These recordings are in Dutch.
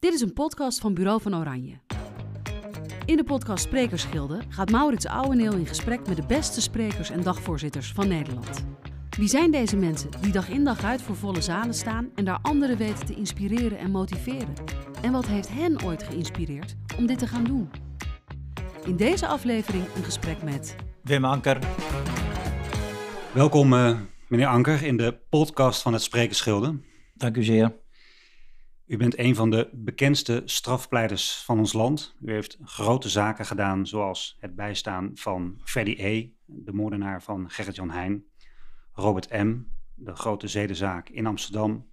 Dit is een podcast van Bureau van Oranje. In de podcast Sprekersgilde gaat Maurits Ouweneel in gesprek met de beste sprekers en dagvoorzitters van Nederland. Wie zijn deze mensen die dag in dag uit voor volle zalen staan en daar anderen weten te inspireren en motiveren? En wat heeft hen ooit geïnspireerd om dit te gaan doen? In deze aflevering een gesprek met Wim Anker. Welkom, uh, meneer Anker, in de podcast van het Sprekersgilde. Dank u zeer. U bent een van de bekendste strafpleiters van ons land. U heeft grote zaken gedaan, zoals het bijstaan van Freddy E., de moordenaar van Gerrit-Jan Heijn, Robert M., de grote zedenzaak in Amsterdam,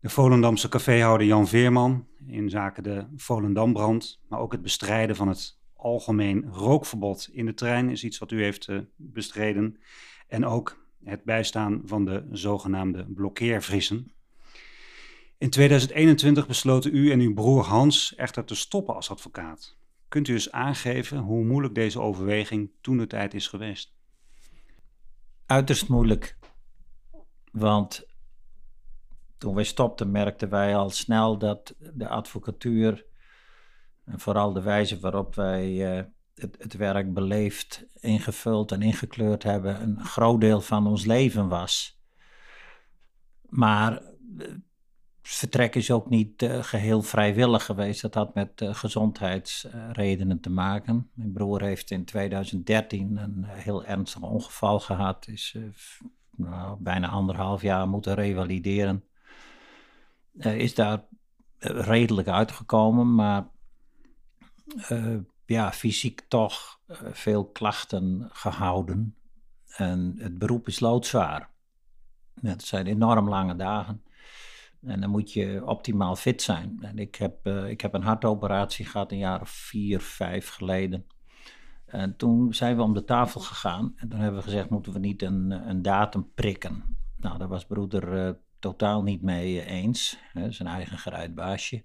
de Volendamse caféhouder Jan Veerman in zaken de Volendambrand, maar ook het bestrijden van het algemeen rookverbod in de trein is iets wat u heeft uh, bestreden. En ook het bijstaan van de zogenaamde blokkeervriezen. In 2021 besloten u en uw broer Hans echter te stoppen als advocaat. Kunt u eens aangeven hoe moeilijk deze overweging toen de tijd is geweest? Uiterst moeilijk. Want toen wij stopten merkten wij al snel dat de advocatuur en vooral de wijze waarop wij uh, het, het, werk beleefd, ingevuld en ingekleurd hebben, een groot deel van ons leven was. Maar uh, vertrek is ook niet uh, geheel vrijwillig geweest. Dat had met gezondheidsredenen te maken. Mijn broer heeft in 2013 een heel ernstig ongeval gehad. Is nou, bijna anderhalf jaar moeten revalideren. is daar redelijk uitgekomen, maar ja, fysiek toch veel klachten gehouden. En het beroep is loodzwaar. Het zijn enorm lange dagen. En dan moet je optimaal fit zijn. En ik heb, uh, ik heb een hartoperatie gehad een jaar of vier, vijf geleden. En toen zijn we om de tafel gegaan. En toen hebben we gezegd, moeten we niet een, een datum prikken? Nou, daar was broeder totaal niet mee eens. Hè, zijn eigen geruitbaasje.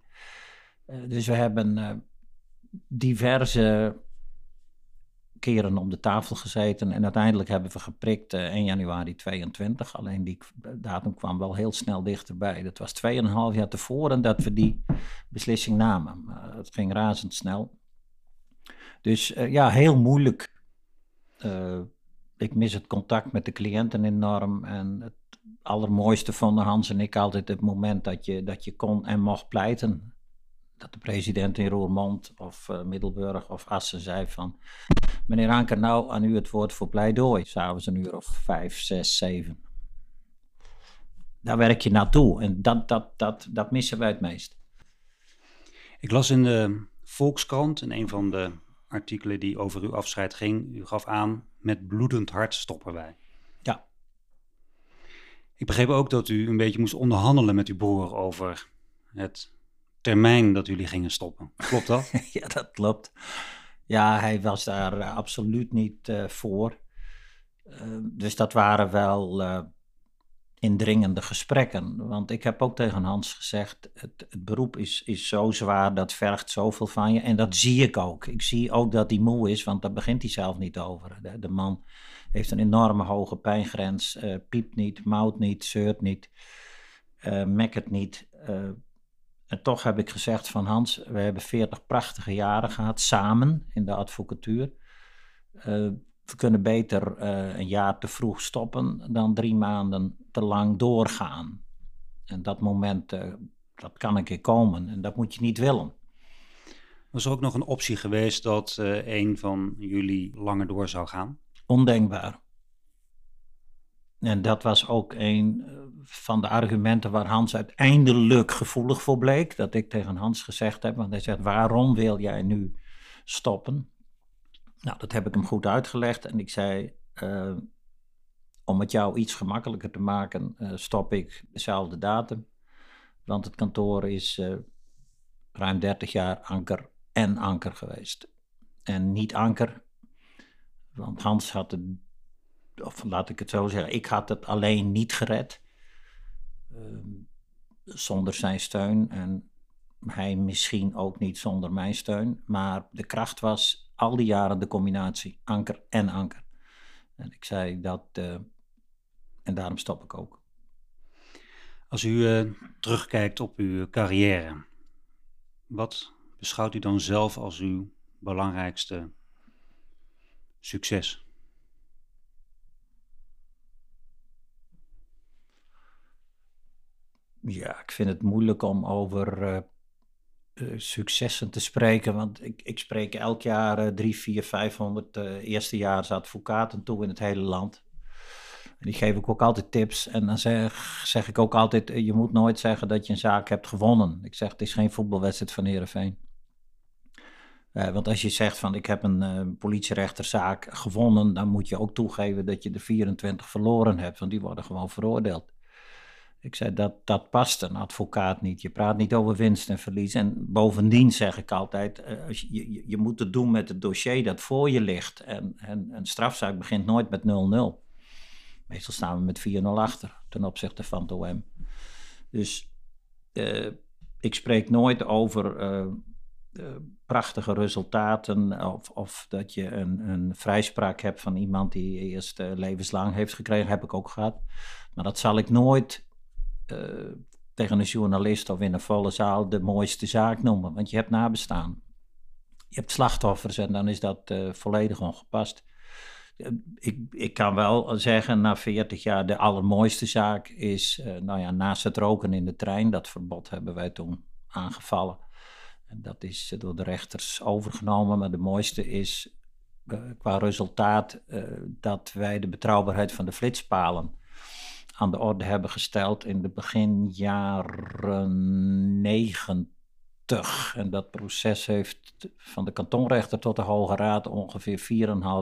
dus we hebben diverse keren om de tafel gezeten en uiteindelijk hebben we geprikt uh, 1 januari 22. Alleen die datum kwam wel heel snel dichterbij. Dat was 2,5 jaar tevoren dat we die beslissing namen. Het ging razendsnel. Dus uh, ja, heel moeilijk. Eh, ik mis het contact met de cliënten enorm. En het allermooiste vonden Hans en ik altijd het moment dat je, dat je kon en mocht pleiten dat de president in Roermond of uh, Middelburg of Assen zei van... Meneer Anker, nou aan u het woord voor pleidooi. S'avonds een uur of vijf, zes, zeven. Daar werk je naartoe en dat, dat, dat, dat missen wij het meest. Ik las in de Volkskrant, in een van de artikelen die over uw afscheid ging... U gaf aan, met bloedend hart stoppen wij. Ja. Ik begreep ook dat u een beetje moest onderhandelen met uw broer over het termijn dat jullie gingen stoppen. Klopt dat? ja, dat klopt. Ja, hij was daar uh, absoluut niet uh, voor. Uh, dus dat waren wel indringende gesprekken. Want ik heb ook tegen Hans gezegd: het, het, beroep is, is zo zwaar, dat vergt zoveel van je. En dat zie ik ook. Ik zie ook dat hij moe is, want daar begint hij zelf niet over. De, de man heeft een enorme hoge pijngrens, piept niet, mouwt niet, zeurt niet, mekkert niet. En toch heb ik gezegd van Hans, we hebben veertig prachtige jaren gehad samen in de advocatuur. Uh, we kunnen beter uh, een jaar te vroeg stoppen dan drie maanden te lang doorgaan. En dat moment, uh, dat kan een keer komen en dat moet je niet willen. Was er ook nog een optie geweest dat een van jullie langer door zou gaan? Ondenkbaar. En dat was ook een eh, van de argumenten waar Hans uiteindelijk gevoelig voor bleek. Dat ik tegen Hans gezegd heb, want hij zegt, waarom wil jij nu stoppen? Nou, dat heb ik hem goed uitgelegd en ik zei, uh, om het jou iets gemakkelijker te maken, uh, stop ik dezelfde datum. Want het kantoor is ruim 30 jaar anker en anker geweest. En niet anker, want Hans had het of laat ik het zo zeggen, ik had het alleen niet gered. Uh, zonder zijn steun en hij misschien ook niet zonder mijn steun. Maar de kracht was al die jaren de combinatie anker en anker. En ik zei dat, uh, en daarom stop ik ook. Als u uh, terugkijkt op uw carrière, Wat beschouwt u dan zelf als uw belangrijkste succes? Ja, ik vind het moeilijk om over uh, uh, successen te spreken, want ik, ik spreek elk jaar uh, drie, vier, vijfhonderd eerstejaars-advocaten toe in het hele land. En die geef ik ook altijd tips. En dan zeg, zeg ik ook altijd, je moet nooit zeggen dat je een zaak hebt gewonnen. Ik zeg, het is geen voetbalwedstrijd van Heerenveen. Want als je zegt van ik heb een politierechterzaak gewonnen, dan moet je ook toegeven dat je de 24 verloren hebt, want die worden gewoon veroordeeld. Ik zei dat dat past een advocaat niet. Je praat niet over winst en verlies. En bovendien zeg ik altijd, uh, als je, je, moet het doen met het dossier dat voor je ligt. En, en een strafzaak begint nooit met 0-0. Meestal staan we met 4-0 achter ten opzichte van het OM. Dus ik spreek nooit over uh, prachtige resultaten. Of, of dat je een, een vrijspraak hebt van iemand die eerst levenslang heeft gekregen, heb ik ook gehad. Maar dat zal ik nooit tegen een journalist of in een volle zaal de mooiste zaak noemen. Want je hebt nabestaan. Je hebt slachtoffers en dan is dat volledig ongepast. Ik, ik kan wel zeggen, na 40 jaar, de allermooiste zaak is, nou ja, naast het roken in de trein, dat verbod hebben wij toen aangevallen dat is door de rechters overgenomen, maar de mooiste is qua resultaat dat wij de betrouwbaarheid van de flitspalen aan de orde hebben gesteld in de beginjaren 90. En dat proces heeft van de kantonrechter tot de Hoge Raad ongeveer 4,5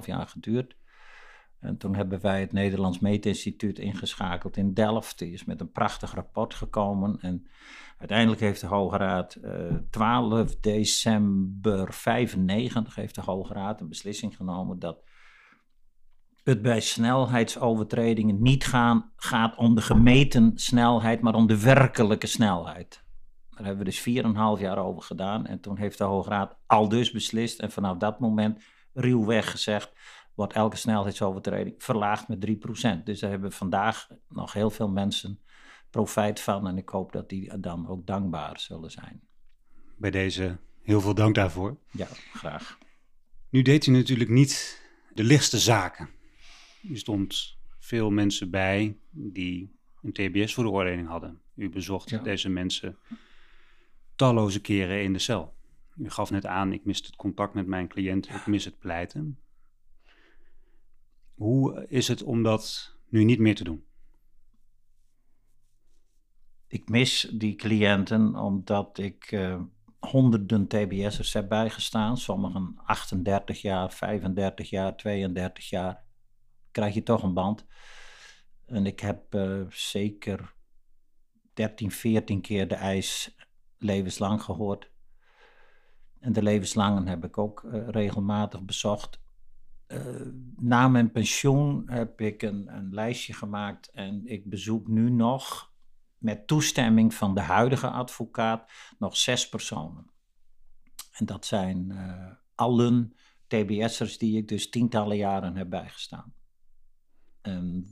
jaar geduurd. En toen hebben wij het Nederlands Meetinstituut ingeschakeld in Delft. Die is met een prachtig rapport gekomen. En uiteindelijk heeft de Hoge Raad uh, 12 december 95 heeft de Hoge Raad een beslissing genomen dat het bij snelheidsovertredingen niet gaan, gaat om de gemeten snelheid, maar om de werkelijke snelheid. Daar hebben we dus 4,5 jaar over gedaan. En toen heeft de Hoge Raad al dus beslist. En vanaf dat moment ruwweg gezegd wordt elke snelheidsovertreding verlaagd met 3%. Dus daar hebben vandaag nog heel veel mensen profijt van. En ik hoop dat die dan ook dankbaar zullen zijn. Bij deze heel veel dank daarvoor. Ja, graag. Nu deed u natuurlijk niet de lichtste zaken. U stond veel mensen bij die een TBS-veroordeling hadden. U bezocht ja. deze mensen talloze keren in de cel. U gaf net aan, ik mis het contact met mijn cliënt, ik mis het pleiten. Hoe is het om dat nu niet meer te doen? Ik mis die cliënten omdat ik uh, honderden TBS'ers heb bijgestaan. Sommigen 38 jaar, 35 jaar, 32 jaar. Krijg je toch een band. En ik heb uh, zeker 13, 14 keer de eis levenslang gehoord. En de levenslangen heb ik ook uh, regelmatig bezocht. Uh, na mijn pensioen heb ik een, een, lijstje gemaakt en ik bezoek nu nog met toestemming van de huidige advocaat nog zes personen. En dat zijn allen TBS'ers die ik dus tientallen jaren heb bijgestaan. En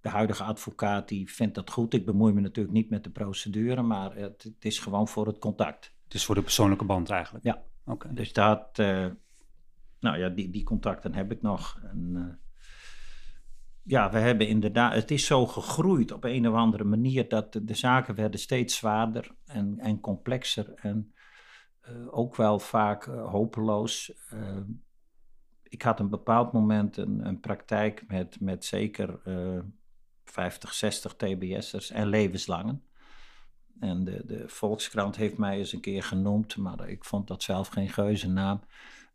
de huidige advocaat die vindt dat goed. Ik bemoei me natuurlijk niet met de procedure, maar het, het is gewoon voor het contact. Het is voor de persoonlijke band eigenlijk? Ja. Oké. Dus dat... Uh, nou ja, die, die contacten heb ik nog. En, uh, ja, we hebben inderdaad, het is zo gegroeid op een of andere manier dat de, de zaken werden steeds zwaarder en, en complexer en uh, ook wel vaak hopeloos. Ik had een bepaald moment een, een praktijk met, met zeker 50, 60 TBS'ers en levenslangen. En de, de Volkskrant heeft mij eens een keer genoemd, maar ik vond dat zelf geen geuzennaam. naam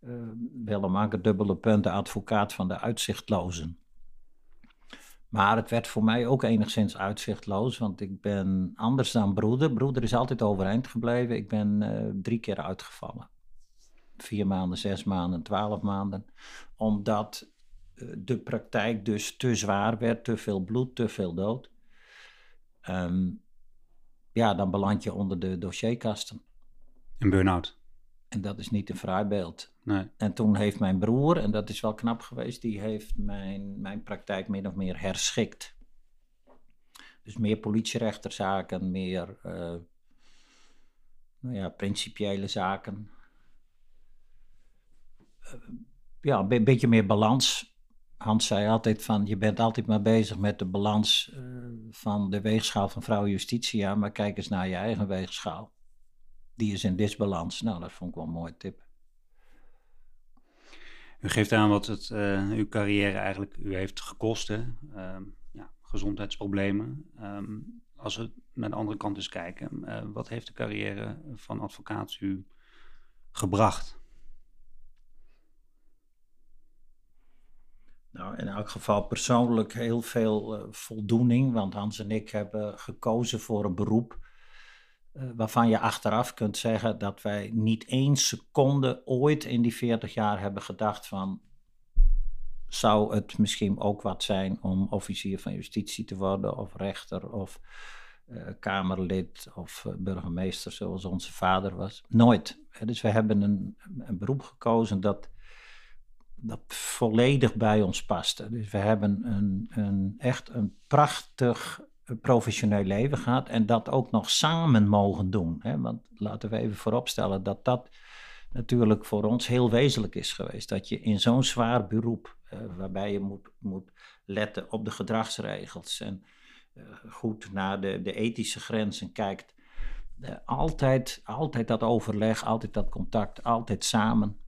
uh, willen maken, dubbele punten, advocaat van de uitzichtlozen. Maar het werd voor mij ook enigszins uitzichtloos, want ik ben anders dan broeder. Broeder is altijd overeind gebleven. Ik ben uh, drie keer uitgevallen. Vier maanden, zes maanden, twaalf maanden. Omdat uh, de praktijk dus te zwaar werd, te veel bloed, te veel dood. Um, ja, dan beland je onder de dossierkasten. Een burn-out. En dat is niet een fraai beeld. Nee. En toen heeft mijn broer, en dat is wel knap geweest, die heeft mijn, mijn praktijk min of meer herschikt. Dus meer politierechterzaken, meer uh, nou ja, principiële zaken. Ja, een beetje meer balans. Hans zei altijd van, je bent altijd maar bezig met de balans uh, van de weegschaal van vrouw Justitia, maar kijk eens naar je eigen weegschaal. Die is in disbalans. Nou, dat vond ik wel een mooie tip. U geeft aan wat het uh, uw carrière eigenlijk u heeft gekost, hè? Uh, ja, gezondheidsproblemen. Um, als we naar de andere kant eens kijken, uh, wat heeft de carrière van advocaat u gebracht? Nou, in elk geval persoonlijk heel veel uh, voldoening, want Hans en ik hebben gekozen voor een beroep uh, waarvan je achteraf kunt zeggen dat wij niet één seconde ooit in die 40 jaar hebben gedacht van zou het misschien ook wat zijn om officier van justitie te worden of rechter of uh, kamerlid of burgemeester zoals onze vader was. Nooit. Dus we hebben een, een beroep gekozen dat dat volledig bij ons paste. Dus we hebben een, een, echt een prachtig professioneel leven gehad en dat ook nog samen mogen doen. Hè? Want laten we even vooropstellen dat dat natuurlijk voor ons heel wezenlijk is geweest. Dat je in zo'n zwaar beroep, uh, waarbij je moet, moet letten op de gedragsregels en uh, goed naar de, de ethische grenzen kijkt, altijd, altijd dat overleg, altijd dat contact, altijd samen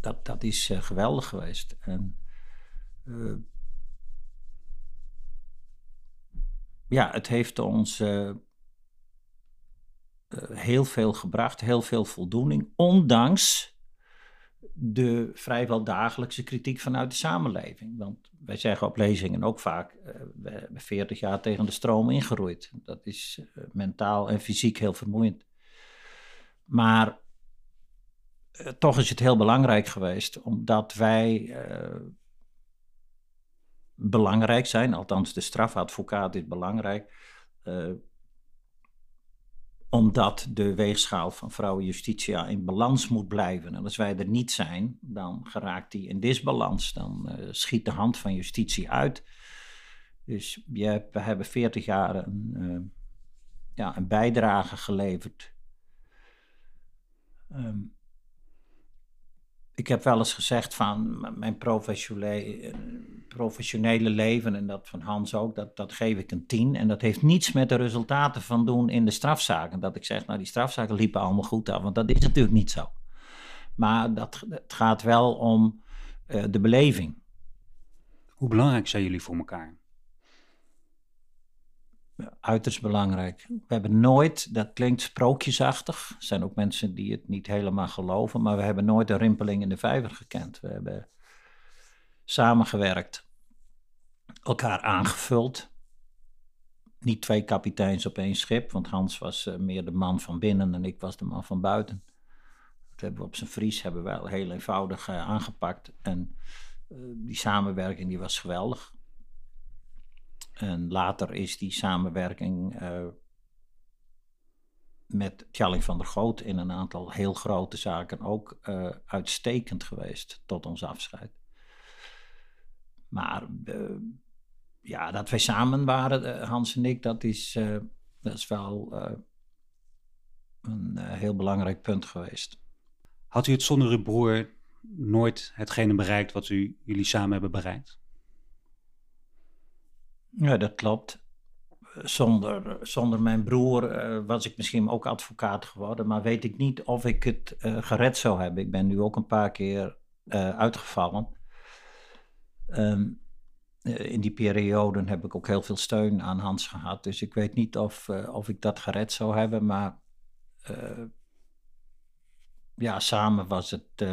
dat, dat is uh, geweldig geweest. En, uh, ja, het heeft ons uh, heel veel gebracht, heel veel voldoening, ondanks de vrijwel dagelijkse kritiek vanuit de samenleving. Want wij zeggen op lezingen ook vaak, we hebben 40 jaar tegen de stroom ingeroeid. Dat is mentaal en fysiek heel vermoeiend. Maar toch is het heel belangrijk geweest, omdat wij uh, belangrijk zijn, althans de strafadvocaat is belangrijk, uh, omdat de weegschaal van vrouwen justitia in balans moet blijven. En als wij er niet zijn, dan geraakt die in disbalans, dan schiet de hand van justitie uit. Dus je, we hebben 40 jaar een, ja, een bijdrage geleverd. Um, ik heb wel eens gezegd van mijn professionele, professionele leven en dat van Hans ook, dat, dat geef ik een tien. En dat heeft niets met de resultaten van doen in de strafzaken. Dat ik zeg, nou die strafzaken liepen allemaal goed af, want dat is natuurlijk niet zo. Maar dat, het gaat wel om uh, de beleving. Hoe belangrijk zijn jullie voor elkaar? Uiterst belangrijk. We hebben nooit, dat klinkt sprookjesachtig, er zijn ook mensen die het niet helemaal geloven, maar we hebben nooit een rimpeling in de vijver gekend. We hebben samengewerkt, elkaar aangevuld. Niet twee kapiteins op één schip, want Hans was uh, meer de man van binnen en ik was de man van buiten. Dat hebben we op zijn Fries hebben we wel heel eenvoudig uh, aangepakt. En uh, die samenwerking die was geweldig. En later is die samenwerking uh, met Tjalling van der Goot in een aantal heel grote zaken ook uh, uitstekend geweest tot ons afscheid. Maar uh, ja, dat wij samen waren, Hans en ik, dat is, dat is wel een heel belangrijk punt geweest. Had u het zonder uw broer nooit hetgene bereikt wat u, jullie samen hebben bereikt? Ja, dat klopt. Zonder, zonder mijn broer uh, was ik misschien ook advocaat geworden, maar weet ik niet of ik het uh, gered zou hebben. Ik ben nu ook een paar keer uh, uitgevallen. Um, in die periode heb ik ook heel veel steun aan Hans gehad, dus ik weet niet of, of ik dat gered zou hebben, maar ja, samen was het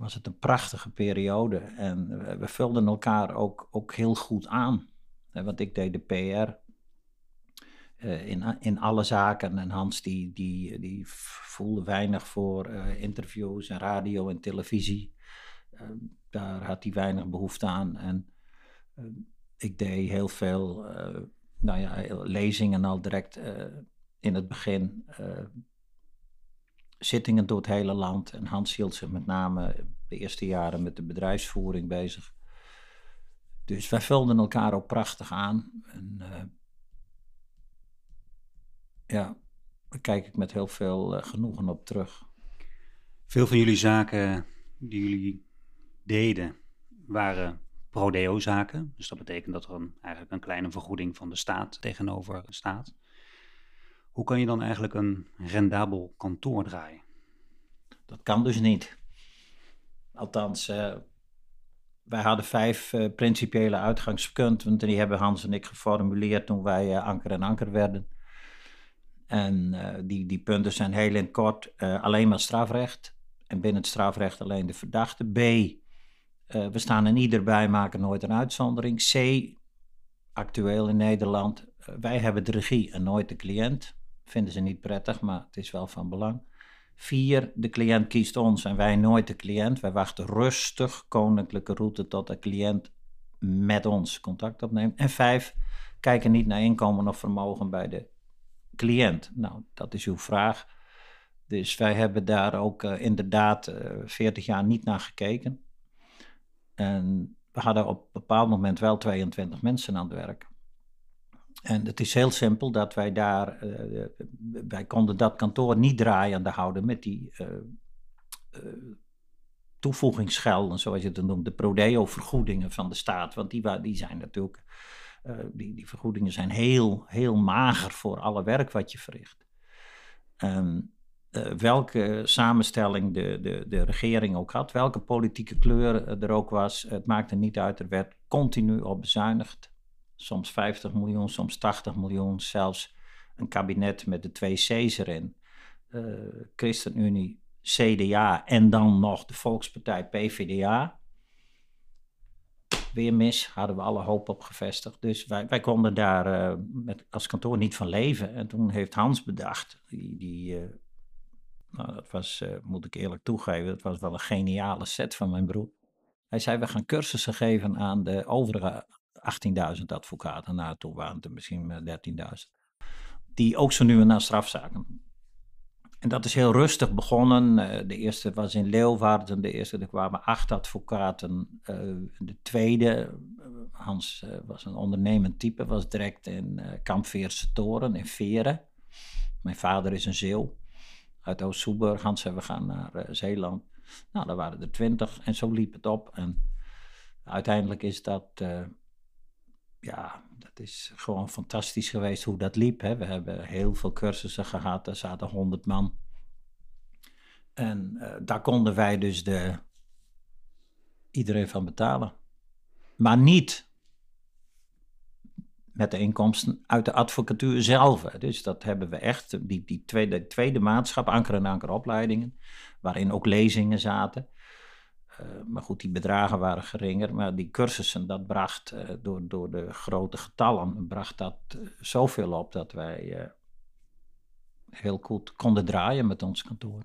was het een prachtige periode. En we, vulden elkaar ook, ook heel goed aan. Want ik deed de PR uh, in, in alle zaken. En Hans die, die, die voelde weinig voor uh, interviews en radio en televisie. Uh, daar had hij weinig behoefte aan. En ik deed heel veel nou ja, lezingen al direct in het begin zittingen door het hele land. En Hans hield zich met name de eerste jaren met de bedrijfsvoering bezig. Dus wij vulden elkaar ook prachtig aan. En, uh, ja, daar kijk ik met heel veel uh, genoegen op terug. Veel van jullie zaken die jullie deden waren prodeo-zaken. Dus dat betekent dat er een, eigenlijk een kleine vergoeding van de staat tegenover staat. Hoe kan je dan eigenlijk een rendabel kantoor draaien? Dat kan dus niet. Althans, uh, wij hadden vijf uh, principiële uitgangspunten. Die hebben Hans en ik geformuleerd toen wij uh, Anker en Anker werden. En die, die punten zijn heel in kort alleen maar strafrecht. En binnen het strafrecht alleen de verdachte. B, we staan er niet erbij, maken nooit een uitzondering. C, actueel in Nederland, wij hebben de regie en nooit de cliënt. Vinden ze niet prettig, maar het is wel van belang. Vier, de cliënt kiest ons en wij nooit de cliënt. Wij wachten rustig koninklijke route tot de cliënt met ons contact opneemt. En vijf, kijken niet naar inkomen of vermogen bij de cliënt. Nou, dat is uw vraag. Dus wij hebben daar ook uh, inderdaad uh, eh, 40 jaar niet naar gekeken. En we hadden op een bepaald moment wel 22 mensen aan het werk. En het is heel simpel dat wij daar, uh, wij konden dat kantoor niet draaiende houden met die uh, toevoegingsgelden, zoals je het noemt, de prodeo-vergoedingen van de staat. Want die, die zijn natuurlijk, die, die vergoedingen zijn heel, heel mager voor alle werk wat je verricht. En welke samenstelling de, de, de regering ook had, welke politieke kleur er ook was, het maakte niet uit, er werd continu op bezuinigd soms 50 miljoen, soms 80 miljoen, zelfs een kabinet met de twee C's erin. Uh, ChristenUnie, CDA en dan nog de Volkspartij PVDA. Weer mis, hadden we alle hoop op gevestigd. Dus wij, wij konden daar uh, met, als kantoor niet van leven. En toen heeft Hans bedacht, die, die uh, nou, dat was, moet ik eerlijk toegeven, dat was wel een geniale set van mijn broer. Hij zei, we gaan cursussen geven aan de overige 18.000 advocaten. Nou, toen waren het misschien 13.000. Die ook zo nu en dan strafzaken. En dat is heel rustig begonnen. Eh, de eerste was in Leeuwarden. De eerste, er kwamen acht advocaten. Eh, de tweede, eh, Hans was een ondernemend type, was direct in Kampveerse Toren in Veren. Mijn vader is een Zeeuw uit Oost-Soeburg. Hans zei, we gaan naar Zeeland. Nou, daar waren er twintig en zo liep het op. En uiteindelijk is dat ja, dat is gewoon fantastisch geweest hoe dat liep. Hè. We hebben heel veel cursussen gehad, daar zaten honderd man. En uh, daar konden wij dus de, iedereen van betalen. Maar niet met de inkomsten uit de advocatuur zelf. Dus dat hebben we echt, die, die tweede, tweede maatschap, Anker en Anker opleidingen, waarin ook lezingen zaten. Eh, maar goed, die bedragen waren geringer. Maar die cursussen, dat bracht uh, door, door de grote getallen, bracht dat uh, zoveel op dat wij heel goed konden draaien met ons kantoor.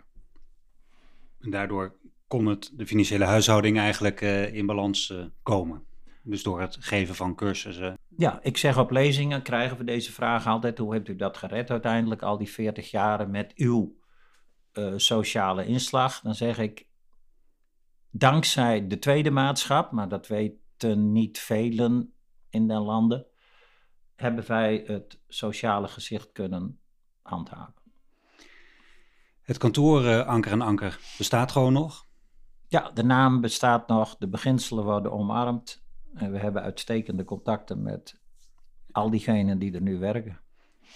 En daardoor kon het, de financiële huishouding eigenlijk in balans komen. Dus door het geven van cursussen. Ja, ik zeg op lezingen krijgen we deze vraag altijd: hoe hebt u dat gered uiteindelijk, al die 40 jaren met uw sociale inslag? Dan zeg ik: dankzij de tweede maatschap, maar dat weten niet velen in den landen, hebben wij het sociale gezicht kunnen handhaven. Het kantoor uh, Anker en Anker bestaat gewoon nog? Ja, de naam bestaat nog, de beginselen worden omarmd en we hebben uitstekende contacten met al diegenen die er nu werken.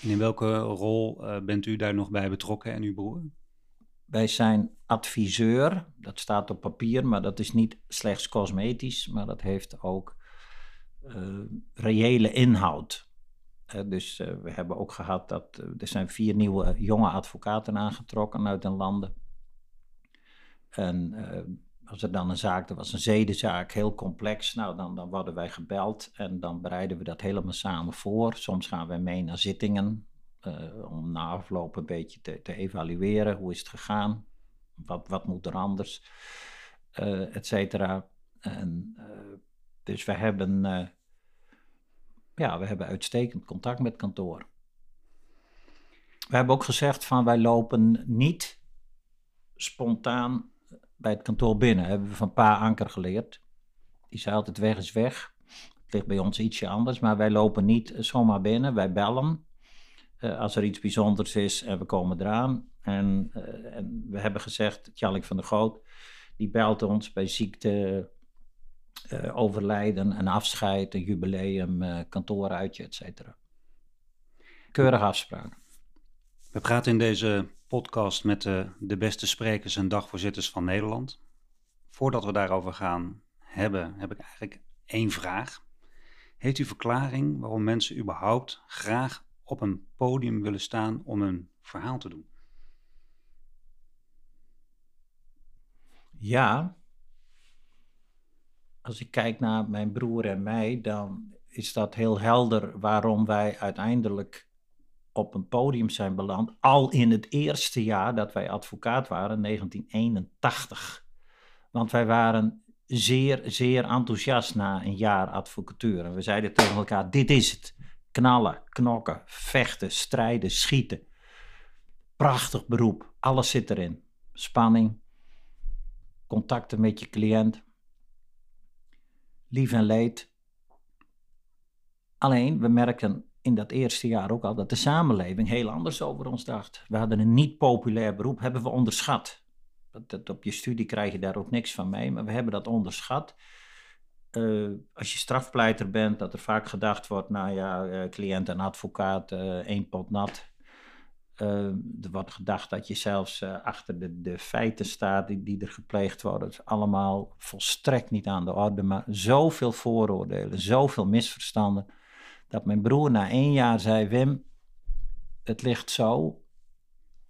En in welke rol uh, bent u daar nog bij betrokken en uw broer? Wij zijn adviseur, dat staat op papier, maar dat is niet slechts cosmetisch, maar dat heeft ook uh, reële inhoud. Dus uh, we hebben ook gehad dat er zijn vier nieuwe jonge advocaten aangetrokken uit de landen. En als er dan een zaak, er was een zedenzaak, heel complex, nou dan, dan worden wij gebeld en dan bereiden we dat helemaal samen voor. Soms gaan wij mee naar zittingen, uh, om na afloop een beetje te, te, evalueren. Hoe is het gegaan? Wat, wat moet er anders? Uh, et cetera. En, uh, dus we hebben, ja, we hebben uitstekend contact met kantoor. We hebben ook gezegd van wij lopen niet spontaan bij het kantoor binnen. Dat hebben we van Pa Anker geleerd. Die zei altijd weg is weg. Het ligt bij ons ietsje anders, maar wij lopen niet zomaar binnen. Wij bellen eh, als er iets bijzonders is en we komen eraan. En, eh, en we hebben gezegd, Tjallik van der Goot, die belt ons bij ziekte, eh, overlijden, een afscheid, een jubileum, kantooruitje, et cetera. Keurige afspraken. We praten in deze podcast met de beste sprekers en dagvoorzitters van Nederland. Voordat we daarover gaan hebben, heb ik eigenlijk één vraag. Heeft u verklaring waarom mensen überhaupt graag op een podium willen staan om een verhaal te doen? Ja, als ik kijk naar mijn broer en mij, dan is dat heel helder waarom wij uiteindelijk op een podium zijn beland. Al in het eerste jaar dat wij advocaat waren, 1981. Want wij waren zeer, zeer enthousiast na een jaar advocatuur. En we zeiden tegen elkaar: dit is het. Knallen, knokken, vechten, strijden, schieten. Prachtig beroep. Alles zit erin. Spanning, contacten met je cliënt, lief en leed. Alleen, we merken in dat eerste jaar ook al dat de samenleving heel anders over ons dacht. We hadden een niet populair beroep, hebben we onderschat. Dat, op je studie krijg je daar ook niks van mee, maar we hebben dat onderschat. Uh, als je strafpleiter bent, dat er vaak gedacht wordt, nou ja, uh, cliënt en advocaat, uh, één pot nat. er wordt gedacht dat je zelfs achter de, de feiten staat die, die er gepleegd worden. Dat is allemaal volstrekt niet aan de orde, maar zoveel vooroordelen, zoveel misverstanden. Dat mijn broer na één jaar zei, Wim, het ligt zo,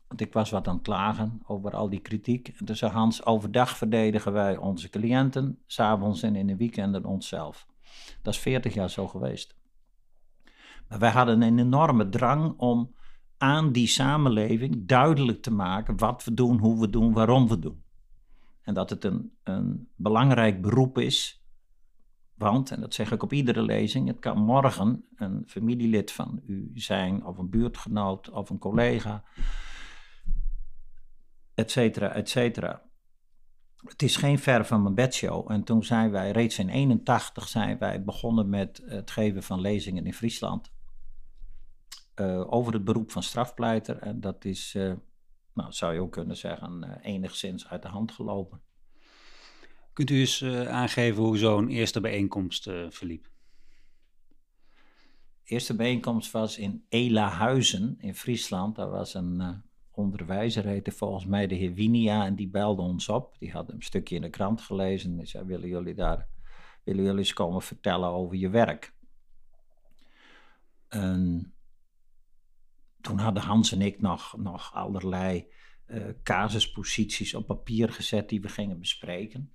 want ik was wat aan het klagen over al die kritiek. En toen zei Hans, overdag verdedigen wij onze cliënten, s'avonds en in de weekenden onszelf. Dat is 40 jaar zo geweest. Maar wij hadden een enorme drang om aan die samenleving duidelijk te maken wat we doen, hoe we doen, waarom we doen. En dat het een, een belangrijk beroep is, want, en dat zeg ik op iedere lezing, het kan morgen een familielid van u zijn, of een buurtgenoot, of een collega, et cetera, et cetera. Het is geen ver van mijn bedshow. En toen zijn wij, reeds in 81 zijn wij begonnen met het geven van lezingen in Friesland. Uh, over het beroep van strafpleiter. En dat is, uh, nou zou je ook kunnen zeggen, uh, enigszins uit de hand gelopen. Kunt u eens aangeven hoe zo'n eerste bijeenkomst verliep? De eerste bijeenkomst was in Elahuizen in Friesland. Dat was een onderwijzer heette volgens mij de heer Winia en die belde ons op. Die had een stukje in de krant gelezen en zei, willen jullie daar, willen jullie eens komen vertellen over je werk? En toen hadden Hans en ik nog, nog allerlei uh, casusposities op papier gezet die we gingen bespreken.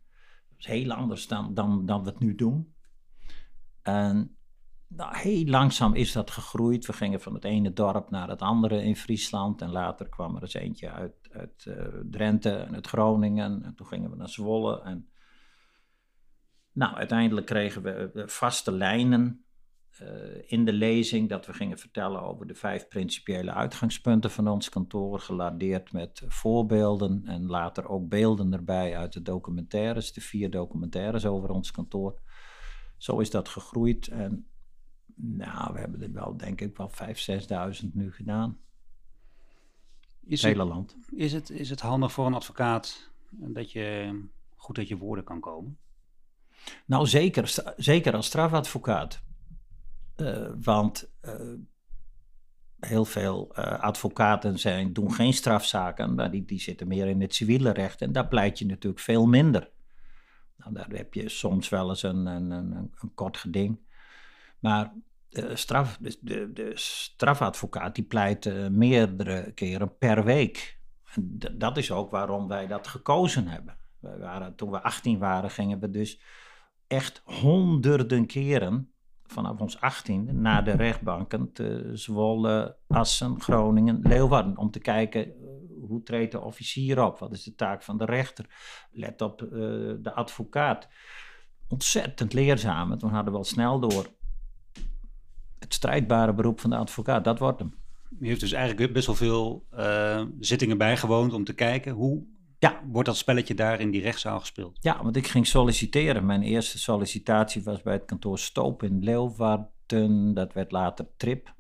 Dat heel anders dan, dan, dan we het nu doen. En nou, heel langzaam is dat gegroeid. We gingen van het ene dorp naar het andere in Friesland. En later kwam er eens eentje uit, uit uh, Drenthe en uit Groningen. En toen gingen we naar Zwolle. En nou, uiteindelijk kregen we vaste lijnen in de lezing. Dat we gingen vertellen over de vijf principiële uitgangspunten van ons kantoor. Geladeerd met voorbeelden en later ook beelden erbij uit de documentaires. De vier documentaires over ons kantoor. Zo is dat gegroeid. En nou, we hebben er wel, denk ik, wel 5.000, 6.000 nu gedaan. Is het hele land. Is het, is het handig voor een advocaat dat je goed uit je woorden kan komen? Nou, zeker, zeker als strafadvocaat. Uh, want uh, heel veel uh, advocaten zijn, doen geen strafzaken, maar die, die zitten meer in het civiele recht. En daar pleit je natuurlijk veel minder. Nou, daar heb je soms wel eens een, een, een, een kort geding. Maar de, straf, de, de strafadvocaat die pleit uh, meerdere keren per week. Dat is ook waarom wij dat gekozen hebben. Waren, toen we 18 waren, gingen we dus echt honderden keren vanaf ons 18 naar de rechtbanken te Zwolle, Assen, Groningen, Leeuwarden. Om te kijken uh, hoe treedt de officier op, wat is de taak van de rechter, let op uh, de advocaat. Ontzettend leerzaam. Toen hadden we al snel door het strijdbare beroep van de advocaat. Dat wordt hem. U heeft dus eigenlijk best wel veel uh, zittingen bijgewoond om te kijken hoe ja. wordt dat spelletje daar in die rechtszaal gespeeld. Ja, want ik ging solliciteren. Mijn eerste sollicitatie was bij het kantoor Stoop in Leeuwarden. Dat werd later Trip.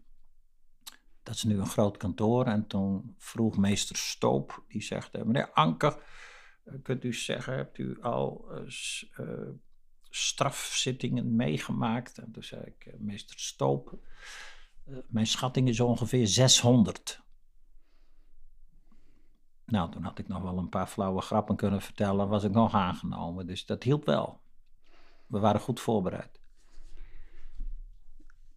dat is nu een groot kantoor. En toen vroeg meester Stoop, die zegt, eh, meneer Anker, eh, kunt u zeggen, hebt u al uh, strafzittingen meegemaakt? En toen zei ik, meester Stoop, mijn schatting is ongeveer 600. Nou, toen had ik nog wel een paar flauwe grappen kunnen vertellen, was ik nog aangenomen. Dus dat hielp wel. We waren goed voorbereid.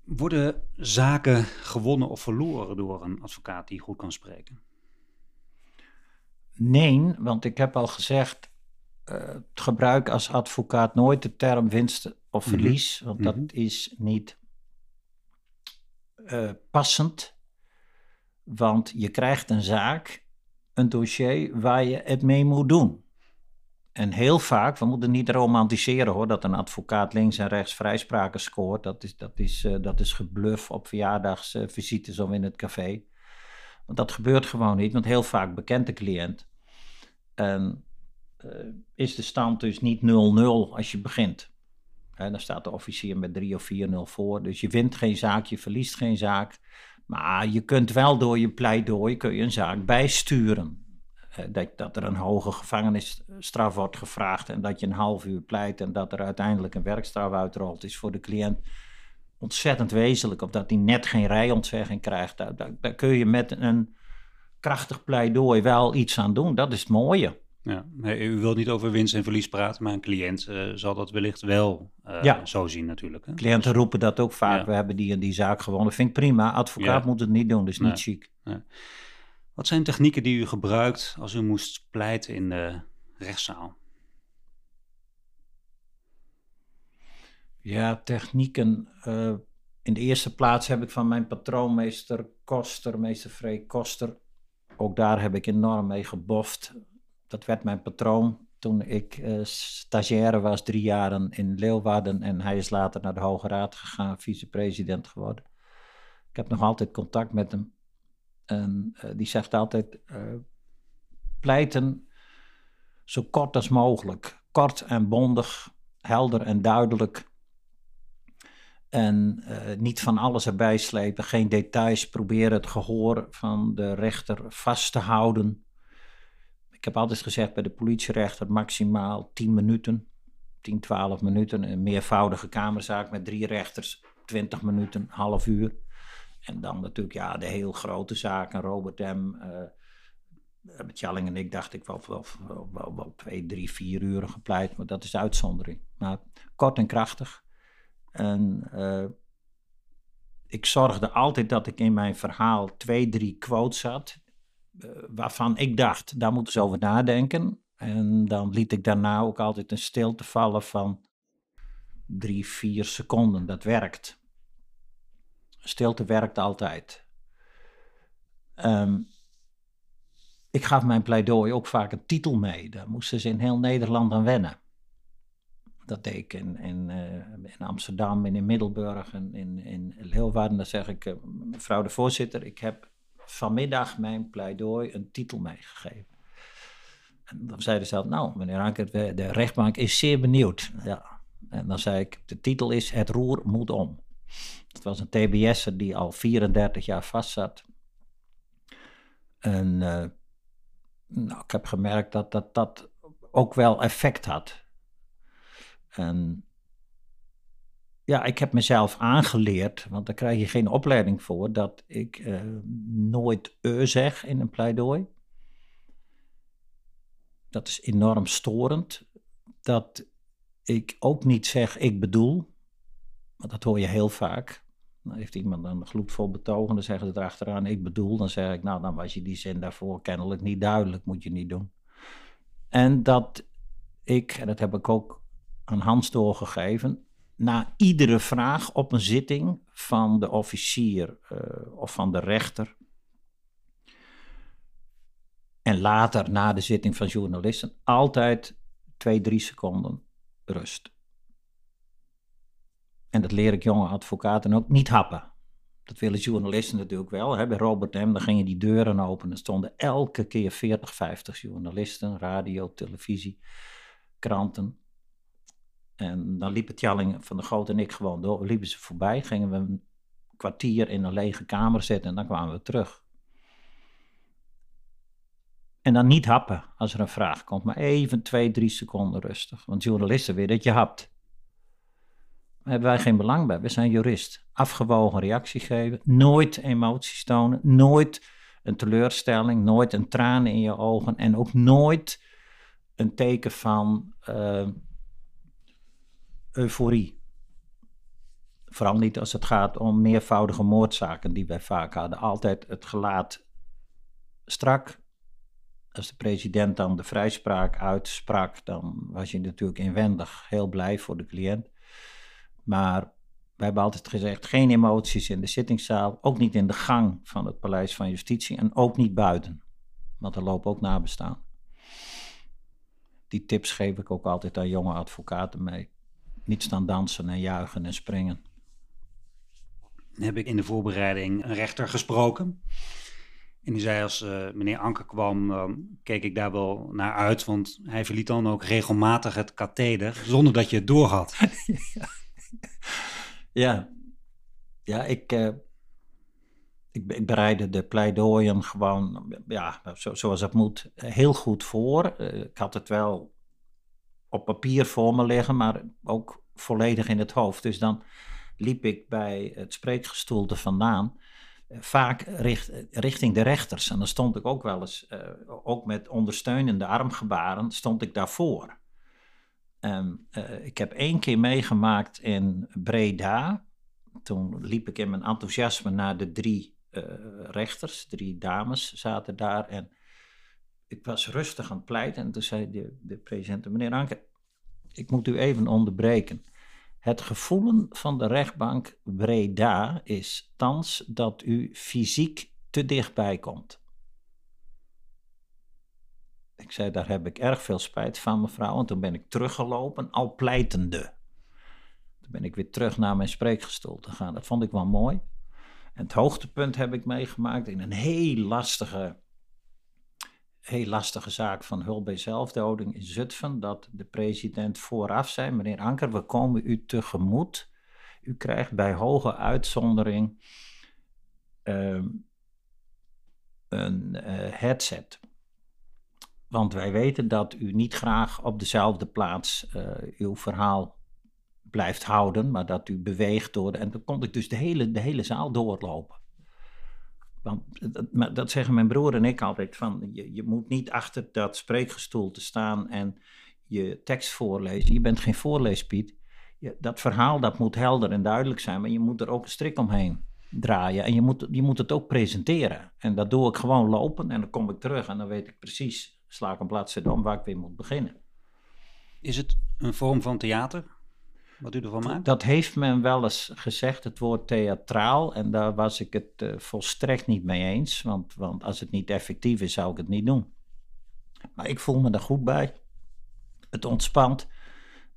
Worden zaken gewonnen of verloren door een advocaat die goed kan spreken? Nee, want ik heb al gezegd, gebruik als advocaat nooit de term winst of mhm. verlies, want dat mhm. is niet uh, passend. Want je krijgt een zaak, een dossier waar je het mee moet doen. En heel vaak, we moeten niet romantiseren hoor, dat een advocaat links en rechts vrijspraken scoort. Dat is, dat is, uh, dat is gebluf op verjaardagsvisites of in het café. Want dat gebeurt gewoon niet, want heel vaak bekent de cliënt. En is de stand dus niet 0-0 als je begint. Dan staat de officier met 3 of 4-0 voor. Dus je wint geen zaak, je verliest geen zaak. Maar je kunt wel door je pleidooi kun je een zaak bijsturen. Eh, dat, dat er een hoge gevangenisstraf wordt gevraagd en dat je een half uur pleit en dat er uiteindelijk een werkstraf uitrolt, is voor de cliënt ontzettend wezenlijk. Of dat hij net geen rijontzegging krijgt. Daar, daar, kun je met een krachtig pleidooi wel iets aan doen. Dat is het mooie. Ja, u wilt niet over winst en verlies praten, maar een cliënt uh, zal dat wellicht wel uh, zo zien natuurlijk. Hè? Cliënten roepen dat ook vaak. We hebben die en die zaak gewonnen. Vind ik prima. Advocaat moet het niet doen, dus niet chic. Wat zijn technieken die u gebruikt als u moest pleiten in de rechtszaal? Ja, technieken. Uh, in de eerste plaats heb ik van mijn patroonmeester Koster, meester Freek Koster, ook daar heb ik enorm mee geboft. Dat werd mijn patroon toen ik uh, stagiaire was, drie jaren in Leeuwarden. En hij is later naar de Hoge Raad gegaan, vicepresident geworden. Ik heb nog altijd contact met hem. En uh, die zegt altijd: uh, pleiten zo kort als mogelijk. Kort en bondig, helder en duidelijk. En niet van alles erbij slepen, geen details. Proberen het gehoor van de rechter vast te houden. Ik heb altijd gezegd bij de politierechter maximaal 10 minuten. 10, 12 minuten. Een meervoudige kamerzaak met drie rechters, 20 minuten, half uur. En dan natuurlijk ja, de heel grote zaken, Robert M. Met Jalling en ik dacht ik wel, wel, twee, drie, vier uur gepleit, maar dat is de uitzondering. Maar kort en krachtig. En uh, ik zorgde altijd dat ik in mijn verhaal twee, drie quotes had, waarvan ik dacht, daar moeten ze over nadenken. En dan liet ik daarna ook altijd een stilte vallen van drie, vier seconden. Dat werkt. Stilte werkt altijd. Um, ik gaf mijn pleidooi ook vaak een titel mee. Daar moesten ze in heel Nederland aan wennen. Dat deed ik in, in, in Amsterdam en in Middelburg en in, in Leeuwarden. Dan zeg ik, uh, mevrouw de voorzitter, ik heb vanmiddag mijn pleidooi een titel meegegeven. En dan zeiden ze, nou meneer Anker, de rechtbank is zeer benieuwd. Ja. En dan zei ik, de titel is Het roer moet om. Het was een TBS'er die al 34 jaar vastzat. En uh, nou, ik heb gemerkt dat, dat dat ook wel effect had. En ja, ik heb mezelf aangeleerd, want daar krijg je geen opleiding voor, dat ik uh, nooit e zeg in een pleidooi. Dat is enorm storend. Dat ik ook niet zeg ik bedoel, want dat hoor je heel vaak. Dan heeft iemand een gloedvol betogen, dan zeggen ze erachteraan ik bedoel. Dan zeg ik, nou dan was je die zin daarvoor kennelijk niet duidelijk, moet je niet doen. En dat ik, en dat heb ik ook aan Hans doorgegeven, na iedere vraag op een zitting van de officier uh, of van de rechter. En later na de zitting van journalisten, altijd twee, drie seconden rust. En dat leer ik jonge advocaten ook niet happen. Dat willen journalisten natuurlijk wel. Hè. Bij Robert M. dan gingen die deuren open. Er stonden elke keer 40, 50 journalisten, radio, televisie, kranten. En dan liepen Tjalling van de Groot en ik gewoon door. Liepen ze voorbij, gingen we een kwartier in een lege kamer zitten en dan kwamen we terug. En dan niet happen als er een vraag komt, maar even twee, drie seconden rustig. Want journalisten willen dat je hapt. Daar hebben wij geen belang bij. We zijn jurist. Afgewogen reactie geven. Nooit emoties tonen. Nooit een teleurstelling. Nooit een traan in je ogen. En ook nooit een teken van uh, euforie. Vooral niet als het gaat om meervoudige moordzaken die wij vaak hadden. Altijd het gelaat strak. Als de president dan de vrijspraak uitsprak, dan was je natuurlijk inwendig heel blij voor de cliënt. Maar we hebben altijd gezegd: geen emoties in de zittingszaal, ook niet in de gang van het Paleis van Justitie en ook niet buiten. Want er lopen ook nabestaan. Die tips geef ik ook altijd aan jonge advocaten mee. Niet staan dansen en juichen en springen. Heb ik in de voorbereiding een rechter gesproken. En die zei als uh, meneer Anker kwam, dan keek ik daar wel naar uit, want hij verliet dan ook regelmatig het katheder zonder dat je het doorhad. ja. ja, ik, uh, ik, ik, bereidde de pleidooien gewoon, ja, zo, zoals het moet, heel goed voor. Uh, ik had het wel op papier voor me liggen, maar ook volledig in het hoofd. Dus dan liep ik bij het spreekgestoelte vandaan vaak richt, richting de rechters. En dan stond ik ook wel eens, uh, ook met ondersteunende armgebaren, stond ik daarvoor. En uh, ik heb één keer meegemaakt in Breda. Toen liep ik in mijn enthousiasme naar de drie rechters, drie dames zaten daar. En ik was rustig aan het pleiten. En toen zei de, de president, meneer Anke, ik moet u even onderbreken. Het gevoelen van de rechtbank Breda is thans dat u fysiek te dichtbij komt. Ik zei, daar heb ik erg veel spijt van, mevrouw. En toen ben ik teruggelopen, al pleitende. Toen ben ik weer terug naar mijn spreekgestoel te gaan. Dat vond ik wel mooi. En het hoogtepunt heb ik meegemaakt in een heel lastige heel lastige zaak van hulp bij zelfdoding in Zutphen, dat de president vooraf zei, meneer Anker, we komen u tegemoet. U krijgt bij hoge uitzondering uh, een uh, headset. Want wij weten dat u niet graag op dezelfde plaats uh, uw verhaal blijft houden, maar dat u beweegt door. En dan kon ik dus de hele, de hele zaal doorlopen. Want dat, dat, zeggen mijn broer en ik altijd: van je, je moet niet achter dat spreekgestoel te staan en je tekst voorlezen. Je bent geen voorleespiet. Je, dat verhaal dat moet helder en duidelijk zijn, maar je moet er ook een strik omheen draaien. En je moet, je moet het ook presenteren. En dat doe ik gewoon lopen en dan kom ik terug en dan weet ik precies, sla ik een bladzijde om waar ik weer moet beginnen. Is het een vorm van theater? Wat u ervan maakt? Dat heeft men wel eens gezegd, het woord theatraal. En daar was ik het uh, volstrekt niet mee eens. Want, want als het niet effectief is, zou ik het niet doen. Maar ik voel me er goed bij. Het ontspant.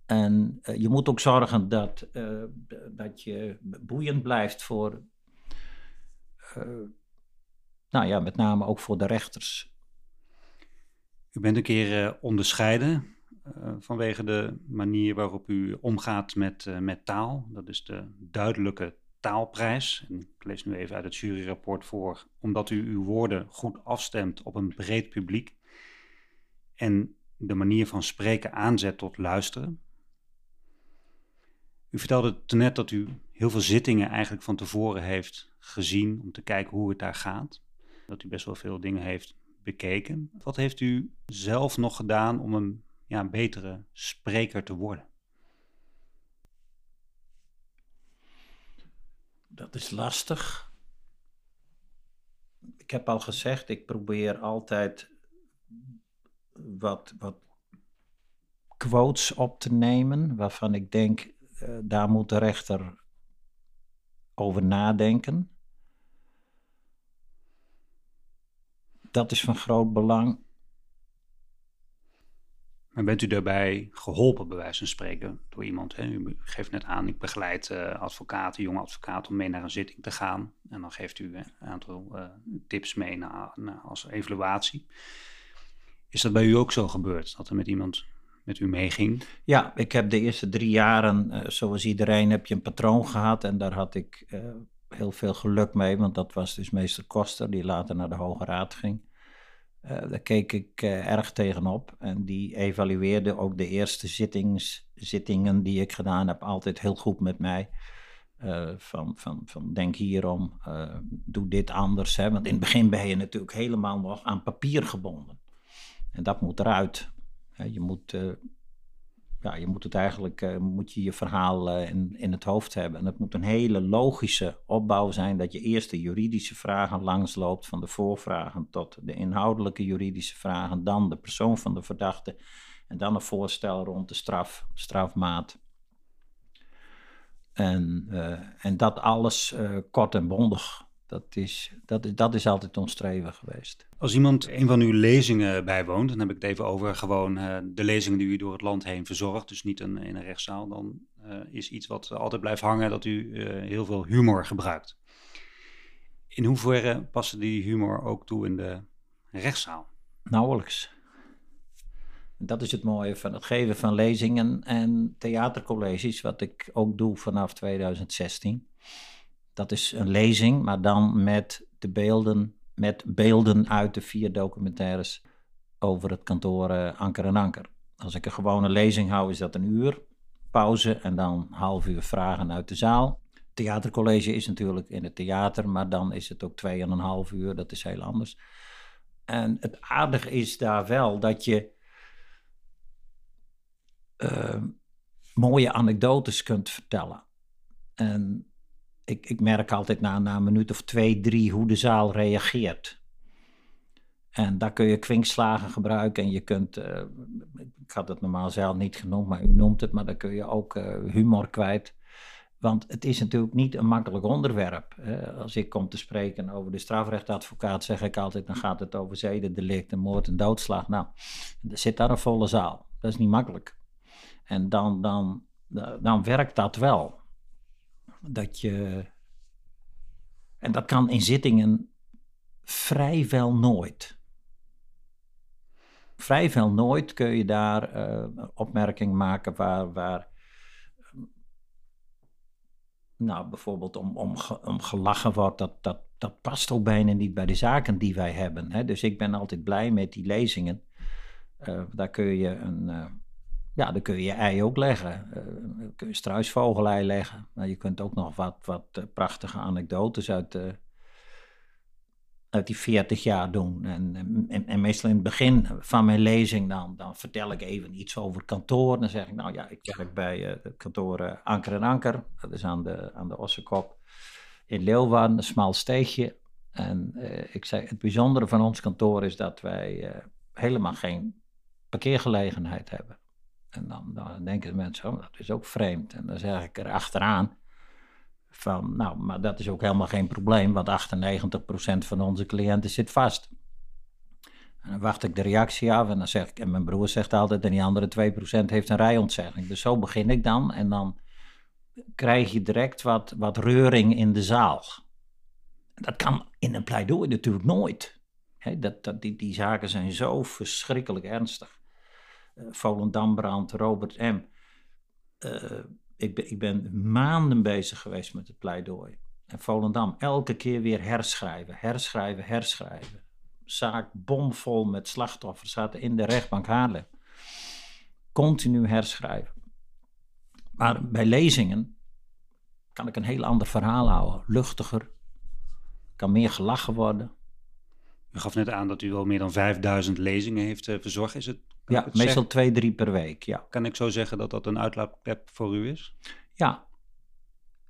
En uh, je moet ook zorgen dat, uh, dat je boeiend blijft voor, nou ja, met name ook voor de rechters. U bent een keer onderscheiden vanwege de manier waarop u omgaat met, uh, met taal. Dat is de duidelijke taalprijs. En ik lees nu even uit het juryrapport voor. Omdat u uw woorden goed afstemt op een breed publiek. En de manier van spreken aanzet tot luisteren. U vertelde toen net dat u heel veel zittingen eigenlijk van tevoren heeft gezien om te kijken hoe het daar gaat. Dat u best wel veel dingen heeft bekeken. Wat heeft u zelf nog gedaan om een ja, een betere spreker te worden? Dat is lastig. Ik heb al gezegd, ik probeer altijd wat, wat quotes op te nemen waarvan ik denk, uh, daar moet de rechter over nadenken. Dat is van groot belang. Maar bent u daarbij geholpen, bij wijze van spreken, door iemand? U geeft net aan, ik begeleid uh, advocaten, jonge advocaten, om mee naar een zitting te gaan. En dan geeft u een aantal uh, tips mee na, na, als evaluatie. Is dat bij u ook zo gebeurd, dat er met iemand met u meeging? Ja, ik heb de eerste drie jaren, uh, zoals iedereen, heb je een patroon gehad. En daar had ik heel veel geluk mee, want dat was dus meester Koster, die later naar de Hoge Raad ging. Uh, daar keek ik uh, erg tegenop. En die evalueerde ook de eerste zittings, zittingen die ik gedaan heb altijd heel goed met mij. Uh, van, van, van denk hierom, doe dit anders. Hè? Want in het begin ben je natuurlijk helemaal nog aan papier gebonden. En dat moet eruit. Je moet ja, je moet het eigenlijk, uh, moet je je verhaal uh, in, in het hoofd hebben. En het moet een hele logische opbouw zijn dat je eerst de juridische vragen langsloopt, van de voorvragen tot de inhoudelijke juridische vragen, dan de persoon van de verdachte en dan een voorstel rond de straf, strafmaat. En, uh, en dat alles kort en bondig. Dat is, dat, dat is altijd ons streven geweest. Als iemand een van uw lezingen bijwoont, dan heb ik het even over gewoon uh, de lezingen die u door het land heen verzorgt, dus niet een, in een rechtszaal, dan uh, is iets wat altijd blijft hangen dat u uh, heel veel humor gebruikt. In hoeverre passen die humor ook toe in de rechtszaal? Nauwelijks. Dat is het mooie van het geven van lezingen en theatercolleges, wat ik ook doe vanaf 2016. Dat is een lezing, maar dan met de beelden, met beelden uit de vier documentaires over het kantoor uh, Anker en Anker. Als ik een gewone lezing hou, is dat een uur pauze en dan half uur vragen uit de zaal. Theatercollege is natuurlijk in het theater, maar dan is het ook twee en een half uur. Dat is heel anders. En het aardige is daar wel dat je uh, mooie anekdotes kunt vertellen. En ik, ik merk altijd na, na een minuut of twee, drie hoe de zaal reageert. En daar kun je kwinkslagen gebruiken en je kunt, uh, ik had het normaal zelf niet genoemd, maar u noemt het, maar dan kun je ook uh, humor kwijt. Want het is natuurlijk niet een makkelijk onderwerp. Als ik kom te spreken over de strafrechtadvocaat, zeg ik altijd, dan gaat het over zedendelict, moord en doodslag. Nou, er zit daar een volle zaal. Dat is niet makkelijk. En dan, dan, dan werkt dat wel dat je. En dat kan in zittingen vrijwel nooit. Vrijwel nooit kun je daar uh, opmerking maken waar, waar nou, bijvoorbeeld om, om, om gelachen wordt, dat, dat, dat past ook bijna niet bij de zaken die wij hebben. Hè? Dus ik ben altijd blij met die lezingen. Uh, daar kun je een, uh, ja, dan kun je je ei ook leggen. Uh, kun je struisvogelei leggen. Maar je kunt ook nog wat, wat uh, prachtige anekdotes uit, uh, uit die 40 jaar doen. En, en, en, meestal in het begin van mijn lezing, dan, dan vertel ik even iets over kantoor. Dan zeg ik, nou ja, ik werk bij het kantoor Anker en Anker. Dat is aan de, aan de Ossekop in Leeuwarden, een smal steegje. En ik zei, het bijzondere van ons kantoor is dat wij helemaal geen parkeergelegenheid hebben. En dan, dan denken de mensen, oh, dat is ook vreemd. En dan zeg ik er achteraan van, nou, maar dat is ook helemaal geen probleem, want 98% van onze cliënten zit vast. En dan wacht ik de reactie af en dan zeg ik, en mijn broer zegt altijd, en die andere 2% heeft een rijontzegging. Dus zo begin ik dan en dan krijg je direct wat, wat reuring in de zaal. Dat kan in een pleidooi natuurlijk nooit. dat, dat, die, die zaken zijn zo verschrikkelijk ernstig. Eh, Volendambrand, Robert M. Uh, ik, ben, ik ben maanden bezig geweest met het pleidooi. En Volendam, elke keer weer herschrijven, herschrijven, herschrijven. Zaak bomvol met slachtoffers zaten in de rechtbank Haarlem. Continu herschrijven. Maar bij lezingen kan ik een heel ander verhaal houden. Luchtiger, kan meer gelachen worden. U gaf net aan dat u al meer dan 5000 lezingen heeft uh, verzorgd. Is het ja, meestal twee, drie per week, ja. Kan ik zo zeggen dat dat een uitlaatklep voor u is? Ja,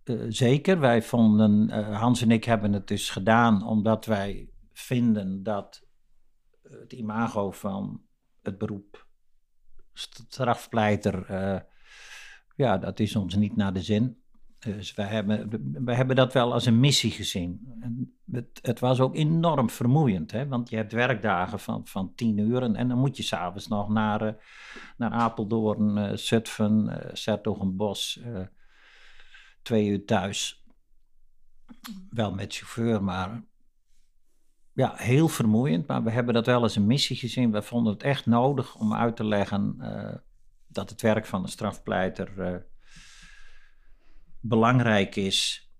uh, zeker. Wij vonden, uh, Hans en ik hebben het dus gedaan omdat wij vinden dat het imago van het beroep strafpleiter, uh, ja, dat is ons niet naar de zin. Dus wij hebben, hebben dat wel als een missie gezien. En het, het was ook enorm vermoeiend, hè? want je hebt werkdagen van, van tien uur en, dan moet je s'avonds nog naar, uh, naar Apeldoorn, uh, Zutphen, uh, Sertogenbos, uh, twee uur thuis. Wel met chauffeur, maar ja, heel vermoeiend. Maar we hebben dat wel als een missie gezien. We vonden het echt nodig om uit te leggen dat het werk van de strafpleiter belangrijk is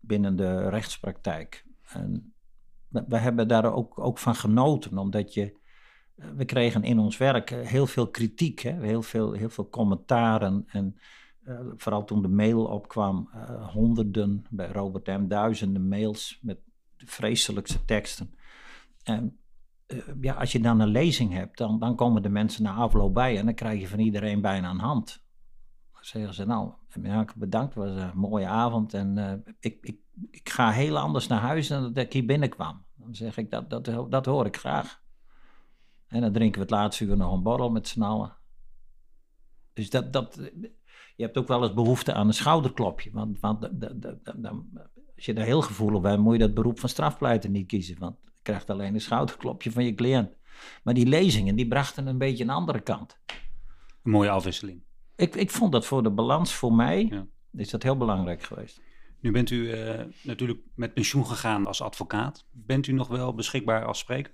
binnen de rechtspraktijk. En we hebben daar ook, ook van genoten, omdat je, eh, we kregen in ons werk heel veel kritiek, hè? Heel, veel, heel veel commentaren. En uh, vooral toen de mail opkwam, honderden, bij Robert M. duizenden mails met de vreselijkste teksten. En ja, als je dan een lezing hebt, dan, dan komen de mensen na afloop bij en dan krijg je van iedereen bijna een hand. Zeggen ze, nou, bedankt, het was een mooie avond en ik, ik, ik ga heel anders naar huis dan dat ik hier binnenkwam. Dan zeg ik, dat, dat, dat hoor ik graag. En dan drinken we het laatste uur nog een borrel met z'n allen. Dus dat, dat, je hebt ook wel eens behoefte aan een schouderklopje. Want, want als je daar heel gevoelig bent, moet je dat beroep van strafpleiter niet kiezen. Want je krijgt alleen een schouderklopje van je cliënt. Maar die lezingen, die brachten een beetje een andere kant. Een mooie afwisseling. Ik, ik vond dat voor de balans voor mij, ja. is dat heel belangrijk geweest. Nu bent u uh, natuurlijk met pensioen gegaan als advocaat. Bent u nog wel beschikbaar als spreker?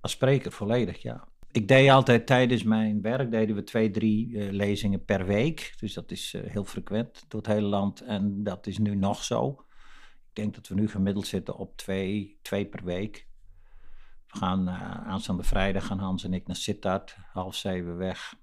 Als spreker volledig, ja. Ik deed altijd tijdens mijn werk, deden we twee, drie uh, lezingen per week. Dus dat is uh, heel frequent door het hele land. En dat is nu nog zo. Ik denk dat we nu gemiddeld zitten op twee, twee per week. We gaan aanstaande vrijdag gaan Hans en ik naar Sittard, half zeven weg.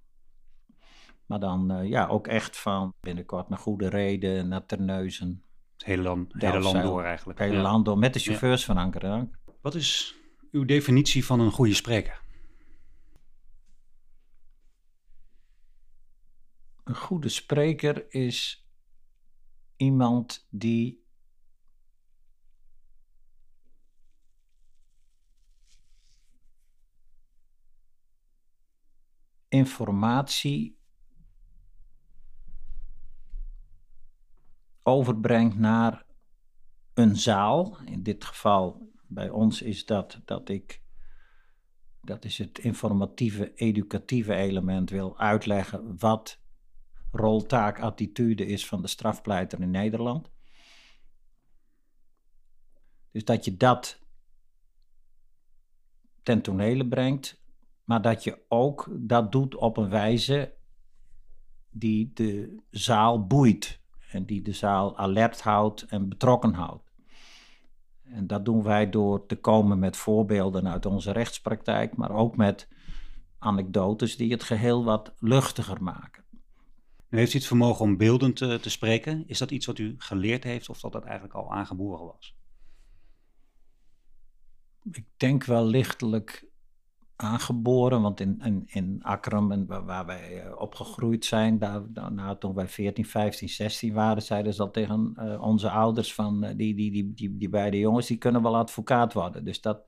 Maar dan uh, ja, ook echt van binnenkort naar Goede Reden, naar Terneuzen. Het hele land, het hele land door eigenlijk. Het hele ja. land door, met de chauffeurs ja. van Anker. Wat is uw definitie van een goede spreker? Een goede spreker is iemand die informatie overbrengt naar een zaal. In dit geval bij ons is dat dat ik, dat is het informatieve, educatieve element, wil uitleggen wat rol, taak, attitude is van de strafpleiter in Nederland. Dus dat je dat ten tonele brengt, maar dat je ook dat doet op een wijze die de zaal boeit en die de zaal alert houdt en betrokken houdt. En dat doen wij door te komen met voorbeelden uit onze rechtspraktijk, maar ook met anekdotes die het geheel wat luchtiger maken. Nu heeft u het vermogen om beeldend te, te spreken. Is dat iets wat u geleerd heeft of dat dat eigenlijk al aangeboren was? Ik denk wel lichtelijk aangeboren. Want in, in, in Akram, waar, wij uh, opgegroeid zijn, daar, nou, toen wij 14, 15, 16 waren, zeiden ze al tegen uh, onze ouders van uh, die, die, die, die, die beide jongens, die kunnen wel advocaat worden. Dus dat,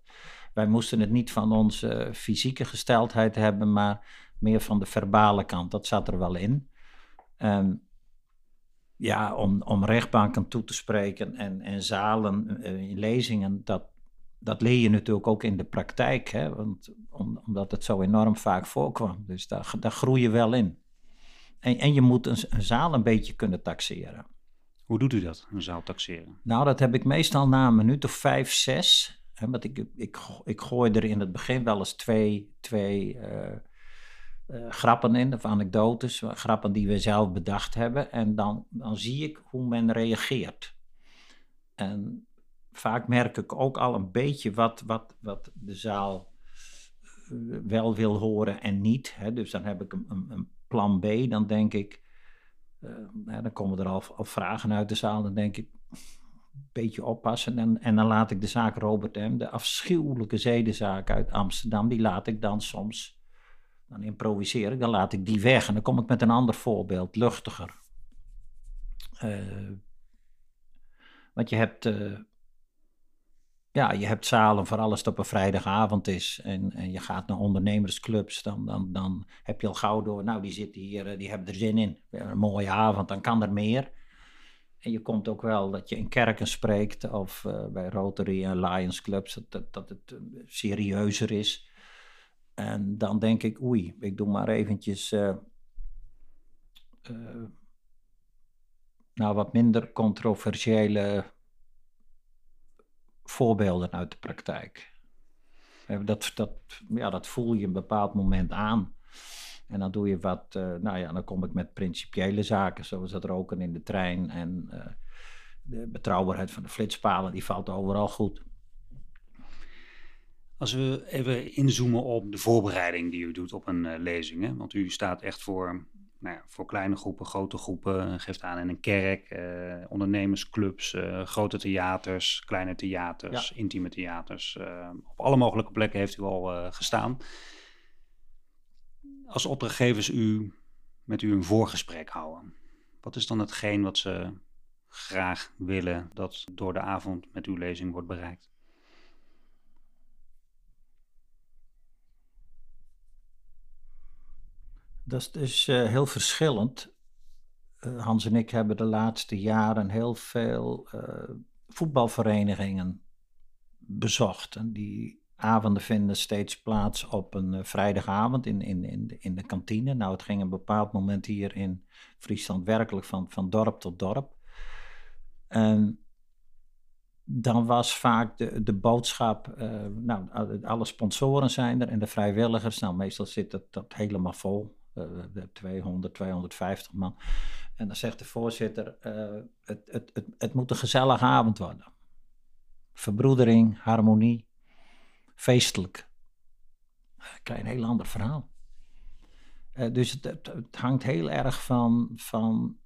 wij moesten het niet van onze fysieke gesteldheid hebben, maar meer van de verbale kant. Dat zat er wel in. Um, ja, om, om rechtbanken toe te spreken en, en zalen in lezingen, dat, dat leer je natuurlijk ook in de praktijk, hè? Want, omdat het zo enorm vaak voorkwam. Dus daar, daar groei je wel in. En, en je moet een, een, zaal een beetje kunnen taxeren. Hoe doet u dat, een zaal taxeren? Nou, dat heb ik meestal na een minuut of vijf, zes. Hè, want ik, ik, ik gooi er in het begin wel eens twee, twee uh, uh, grappen in, of anekdotes, grappen die we zelf bedacht hebben. En dan, dan zie ik hoe men reageert. En vaak merk ik ook al een beetje wat, wat, wat de zaal eh, wel wil horen en niet. Hè. Dus dan heb ik een, een, plan B. Dan denk ik, uh, dan komen er al, vragen uit de zaal. Dan denk ik, een beetje oppassen. En, en dan laat ik de zaak Robert M., de afschuwelijke zedenzaak uit Amsterdam, die laat ik dan soms, dan improviseer ik, dan laat ik die weg. En dan kom ik met een ander voorbeeld, luchtiger. Uh, want je hebt ja, je hebt zalen, vooral als het op een vrijdagavond is en, en je gaat naar ondernemersclubs, dan, dan, dan heb je al gauw door, nou die zitten hier, eh, die hebben er zin in. Een mooie avond, dan kan er meer. En je komt ook wel dat je in kerken spreekt of uh, bij Rotary en Lions Clubs, dat, dat, dat het uh, serieuzer is. En dan denk ik, oei, ik doe maar eventjes nou, wat minder controversiële voorbeelden uit de praktijk. Dat, dat, ja, dat voel je een bepaald moment aan. En dan doe je wat, uh, nou ja, dan kom ik met principiële zaken, zoals dat roken in de trein. En uh, de betrouwbaarheid van de flitspalen, die valt overal goed. Als we even inzoomen op de voorbereiding die u doet op een lezing. Hè? Want u staat echt voor, nou ja, voor kleine groepen, grote groepen. Geeft aan in een kerk, uh, ondernemersclubs, uh, grote theaters, kleine theaters, intieme theaters. op alle mogelijke plekken heeft u al gestaan. Als opdrachtgevers u met u een voorgesprek houden. Wat is dan hetgeen wat ze graag willen dat door de avond met uw lezing wordt bereikt? Dat is uh, heel verschillend. Uh, Hans en ik hebben de laatste jaren heel veel uh, voetbalverenigingen bezocht. En die avonden vinden steeds plaats op een vrijdagavond in, in, in, de, in de kantine. Nou, het ging een bepaald moment hier in Friesland werkelijk van, van dorp tot dorp. En dan was vaak de, de boodschap, nou, alle sponsoren zijn er en de vrijwilligers. Nou, meestal zit het dat helemaal vol. 200, 250 man. En dan zegt de voorzitter, uh, het, het, het, het moet een gezellige avond worden. Verbroedering, harmonie, feestelijk. Dan een heel ander verhaal. Dus het, het, het, hangt heel erg van, van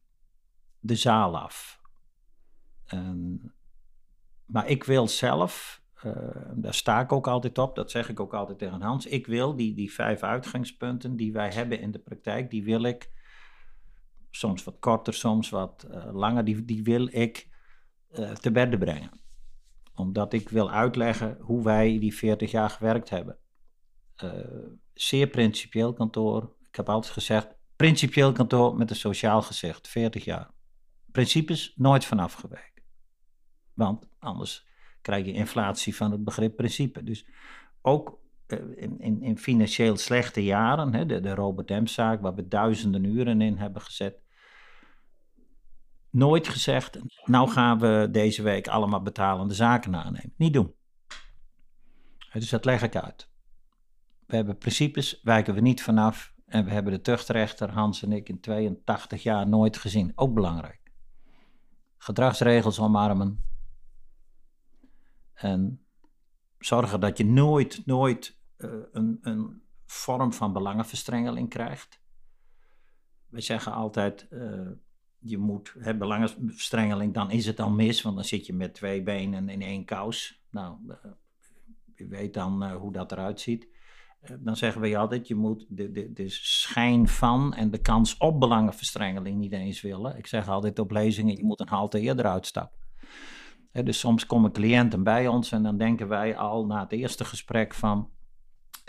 de zaal af. En, maar ik wil zelf uh, daar sta ik ook altijd op, dat zeg ik ook altijd tegen Hans. Ik wil die, die vijf uitgangspunten die wij hebben in de praktijk, die wil ik, soms wat korter, soms wat uh, langer, die, die wil ik uh, te bedden brengen. Omdat ik wil uitleggen hoe wij die 40 jaar gewerkt hebben. zeer principieel kantoor. Ik heb altijd gezegd, principieel kantoor met een sociaal gezicht, 40 jaar. Principes nooit vanaf geweken. Want anders krijg je inflatie van het begrip principe. Dus ook eh, in, in, in, financieel slechte jaren, hè, de, de Robert M-zaak, waar we duizenden uren in hebben gezet, nooit gezegd, nou gaan we deze week allemaal betalende zaken aannemen. Niet doen. Dus dat leg ik uit. We hebben principes, wijken we niet vanaf. En we hebben de tuchtrechter, Hans en ik, in 82 jaar nooit gezien. Ook belangrijk. Gedragsregels omarmen, en zorgen dat je nooit, nooit uh, een, een vorm van belangenverstrengeling krijgt. We zeggen altijd, uh, je moet, hè, belangenverstrengeling, dan is het al mis, want dan zit je met twee benen in één kous. Nou, uh, je weet dan hoe dat eruit ziet. dan zeggen we altijd, je moet de, de, de schijn van en de kans op belangenverstrengeling niet eens willen. Ik zeg altijd op lezingen, je moet een halte eerder uitstappen dus soms komen cliënten bij ons en dan denken wij al na het eerste gesprek van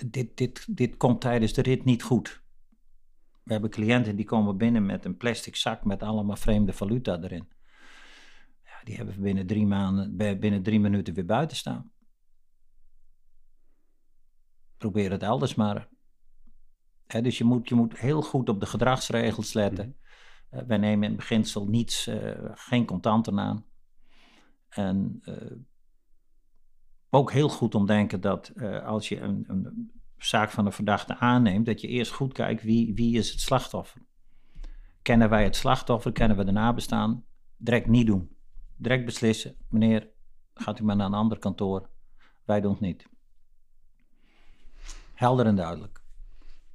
dit, dit, dit komt tijdens de rit niet goed. We hebben cliënten die komen binnen met een plastic zak met allemaal vreemde valuta erin. Ja, die hebben binnen drie, maanden, binnen drie minuten weer buiten staan. Probeer het elders maar. dus je moet, je moet heel goed op de gedragsregels letten. Uh, wij nemen in beginsel niets, uh, geen contanten aan. En uh, ook heel goed om denken dat uh, als je een, een, zaak van een verdachte aanneemt, dat je eerst goed kijkt wie, wie is het slachtoffer. Kennen wij het slachtoffer, kennen we de nabestaan? Direct niet doen. Direct beslissen, meneer, gaat u maar naar een ander kantoor. Wij doen het niet. Helder en duidelijk.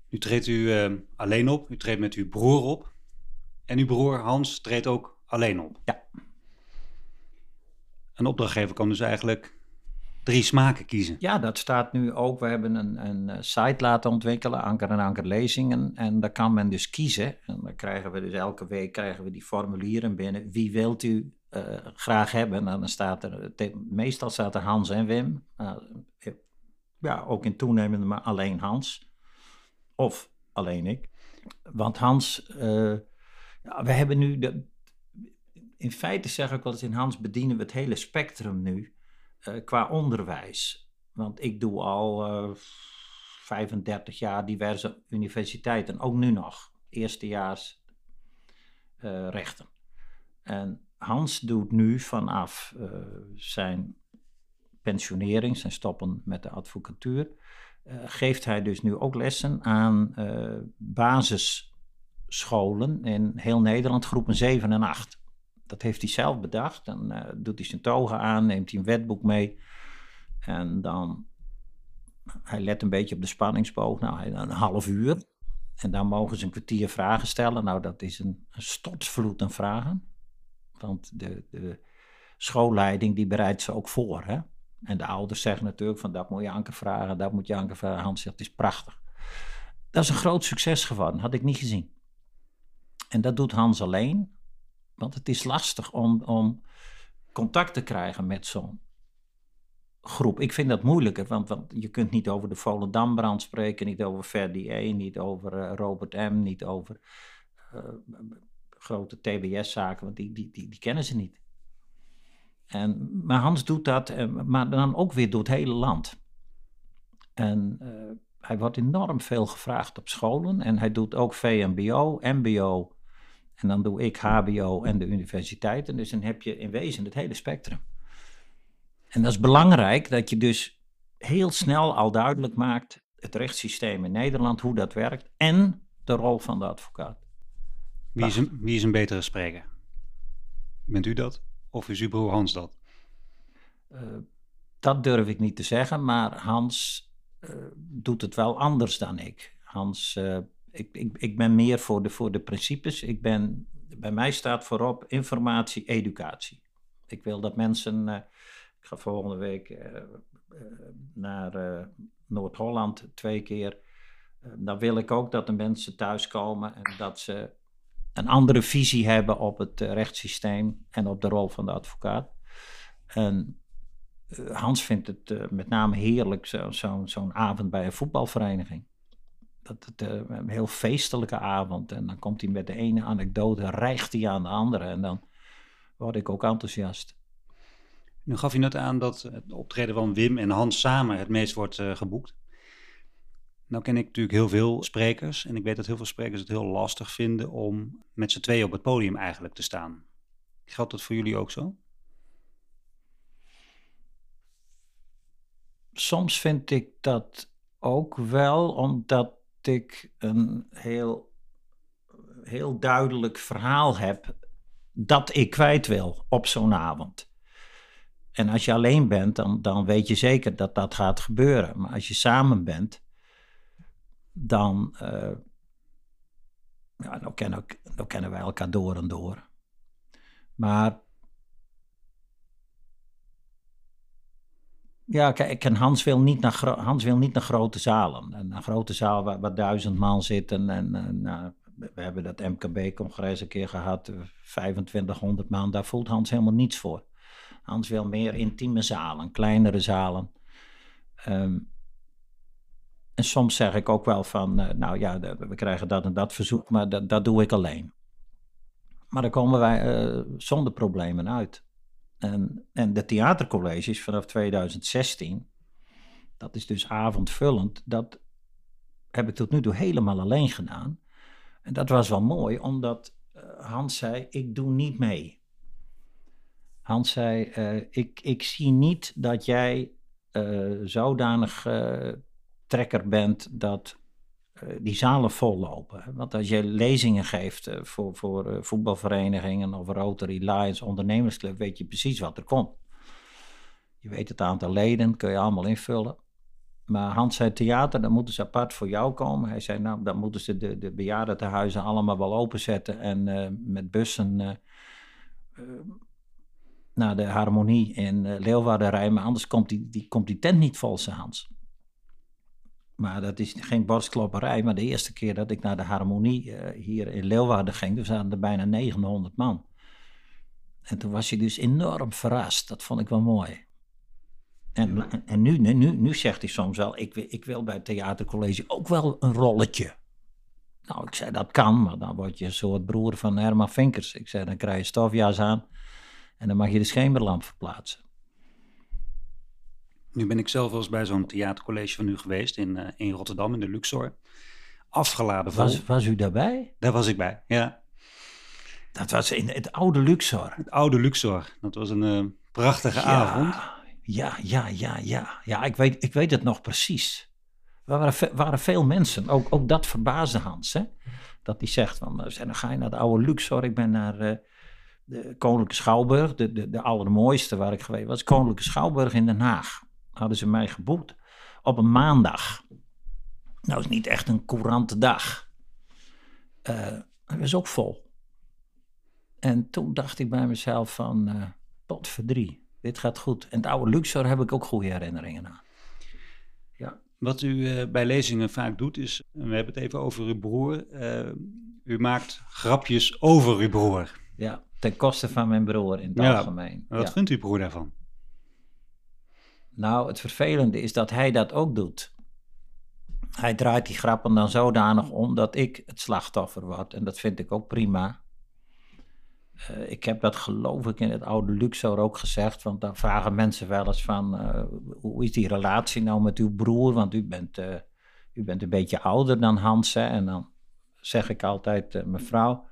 Nu treedt u uh, alleen op, u treedt met uw broer op. En uw broer Hans treedt ook alleen op. Ja. Een opdrachtgever kan dus eigenlijk drie smaken kiezen. Ja, dat staat nu ook. We hebben een, een eh, site laten ontwikkelen, Anker en Anker Lezingen. En daar kan men dus kiezen. En dan krijgen we dus elke week krijgen we die formulieren binnen. Wie wilt u uh, graag hebben? En dan staat er, meestal staat er Hans en Wim. Uh, ja, ook in toenemende, maar alleen Hans. Of alleen ik. Want Hans, ja, we hebben nu de, in feite zeg ik wel eens in Hans bedienen we het hele spectrum nu uh, qua onderwijs. Want ik doe al uh, eh, 35 jaar diverse universiteiten, ook nu nog, eerstejaars uh, rechten. En Hans doet nu vanaf zijn pensionering, zijn stoppen met de advocatuur, geeft hij dus nu ook lessen aan basisscholen in heel Nederland, groepen 7 en 8. Dat heeft hij zelf bedacht. Dan uh, doet hij zijn togen aan, neemt hij een wetboek mee. En dan, hij let een beetje op de spanningsboog. Nou, een half uur. En dan mogen ze een kwartier vragen stellen. Nou, dat is een, een stortvloed aan vragen. Want de, de schoolleiding die bereidt ze ook voor. Hè? En de ouders zeggen natuurlijk van dat moet je Anker vragen, dat moet je Anker vragen. Hans zegt het is prachtig. Dat is een groot succes geworden, had ik niet gezien. En dat doet Hans alleen, want het is lastig om, om contact te krijgen met zo'n groep. Ik vind dat moeilijker, want, want je kunt niet over de Volendambrand spreken, niet over Verdi E, niet over uh, Robert M, niet over uh, grote TBS-zaken, want die, die, die, kennen ze niet. En, maar Hans doet dat, eh, maar dan ook weer door het hele land. En hij wordt enorm veel gevraagd op scholen. En hij doet ook VMBO, MBO. En dan doe ik HBO en de universiteiten. Dus dan heb je in wezen het hele spectrum. En dat is belangrijk dat je dus heel snel al duidelijk maakt het rechtssysteem in Nederland, hoe dat werkt en de rol van de advocaat. Wie is een, wie is een betere spreker? Bent u dat? Of is uw broer Hans dat? Uh, dat durf ik niet te zeggen, maar Hans uh, doet het wel anders dan ik. Hans, uh, ik, ik, ik ben meer voor de, voor de principes. Ik ben, bij mij staat voorop informatie, educatie. Ik wil dat mensen. ik ga volgende week naar Noord-Holland twee keer. dan wil ik ook dat de mensen thuiskomen en dat ze een andere visie hebben op het rechtssysteem en op de rol van de advocaat. En Hans vindt het met name heerlijk, zo'n zo, zo avond bij een voetbalvereniging. Dat het een heel feestelijke avond. En dan komt hij met de ene anekdote, rijgt hij aan de andere. En dan word ik ook enthousiast. Nu gaf je net aan dat het optreden van Wim en Hans samen het meest wordt geboekt. Nou ken ik natuurlijk heel veel sprekers en ik weet dat heel veel sprekers het heel lastig vinden om met z'n tweeën op het podium eigenlijk te staan. Geldt dat voor jullie ook zo? Soms vind ik dat ook wel, omdat ik een heel, heel duidelijk verhaal heb dat ik kwijt wil op zo'n avond. En als je alleen bent, dan, dan weet je zeker dat dat gaat gebeuren. Maar als je samen bent, dan, uh, ja, nou kennen, nou kennen wij elkaar door en door. Maar ja, kijk, en Hans wil niet naar, Hans wil niet naar grote zalen. En een grote zaal waar, waar duizend man zitten. En, en nou, we hebben dat MKB-congres een keer gehad, 2500 man. Daar voelt Hans helemaal niets voor. Hans wil meer intieme zalen, kleinere zalen. Um, en soms zeg ik ook wel van, uh, nou ja, we krijgen dat en dat verzoek, maar dat, dat doe ik alleen. Maar dan komen wij uh, zonder problemen uit. En, en de theatercolleges vanaf 2016, dat is dus avondvullend, dat heb ik tot nu toe helemaal alleen gedaan. En dat was wel mooi, omdat uh, Hans zei, ik doe niet mee. Hans zei, ik, ik zie niet dat jij zodanig trekker bent dat die zalen vollopen. Want als je lezingen geeft uh, voor, voor uh, voetbalverenigingen of Rotary Lions ondernemersclub, weet je precies wat er komt. Je weet het aantal leden, kun je allemaal invullen. Maar Hans zei theater, dan moeten ze apart voor jou komen. Hij zei, nou, dan moeten ze de, de bejaardentehuizen allemaal wel openzetten en met bussen naar de harmonie in Leeuwarden rijden. Maar anders komt die, die, komt die tent niet vol, Hans. Maar dat is geen borstklopperij. Maar de eerste keer dat ik naar de Harmonie uh, hier in Leeuwarden ging, toen zaten er bijna 900 man. En toen was hij dus enorm verrast. Dat vond ik wel mooi. En, en nu, nu, nu zegt hij soms wel, ik, ik wil bij het theatercollege ook wel een rolletje. Nou, ik zei, dat kan, maar dan word je een soort broer van Herman Vinkers. Ik zei, dan krijg je stofjas aan en dan mag je de schemerlamp verplaatsen. Nu ben ik zelf wel eens bij zo'n theatercollege van u geweest in, uh, in Rotterdam, in de Luxor. Afgeladen vol. Was, was u daarbij? Daar was ik bij, ja. Dat was in het oude Luxor. Het oude Luxor. Dat was een uh, prachtige ja, avond. Ja, ja, ja, ja. Ja, ik weet, ik weet het nog precies. Er waren, waren veel mensen. Ook, ook dat verbaasde Hans. Hè? Dat hij zegt, van, dan ga je naar het oude Luxor. Ik ben naar... Uh, de Koninklijke Schouwburg, de, de, de allermooiste waar ik geweest was, Koninklijke Schouwburg in Den Haag. Hadden ze mij geboekt op een maandag. Nou, is niet echt een courante dag. Uh, het was ook vol. En toen dacht ik bij mezelf van, uh, pot verdrie, dit gaat goed. En het oude Luxor heb ik ook goede herinneringen aan. Ja. Wat u uh, bij lezingen vaak doet is, we hebben het even over uw broer, u maakt grapjes over uw broer. Ja, ten koste van mijn broer in het ja, algemeen. Wat ja. vindt uw broer daarvan? Nou, het vervelende is dat hij dat ook doet. Hij draait die grappen dan zodanig om dat ik het slachtoffer word. En dat vind ik ook prima. Uh, ik heb dat geloof ik in het oude Luxor ook gezegd. Want dan vragen mensen wel eens van... Uh, hoe is die relatie nou met uw broer? Want u bent, uh, u bent een beetje ouder dan Hans. Hè? En dan zeg ik altijd... mevrouw,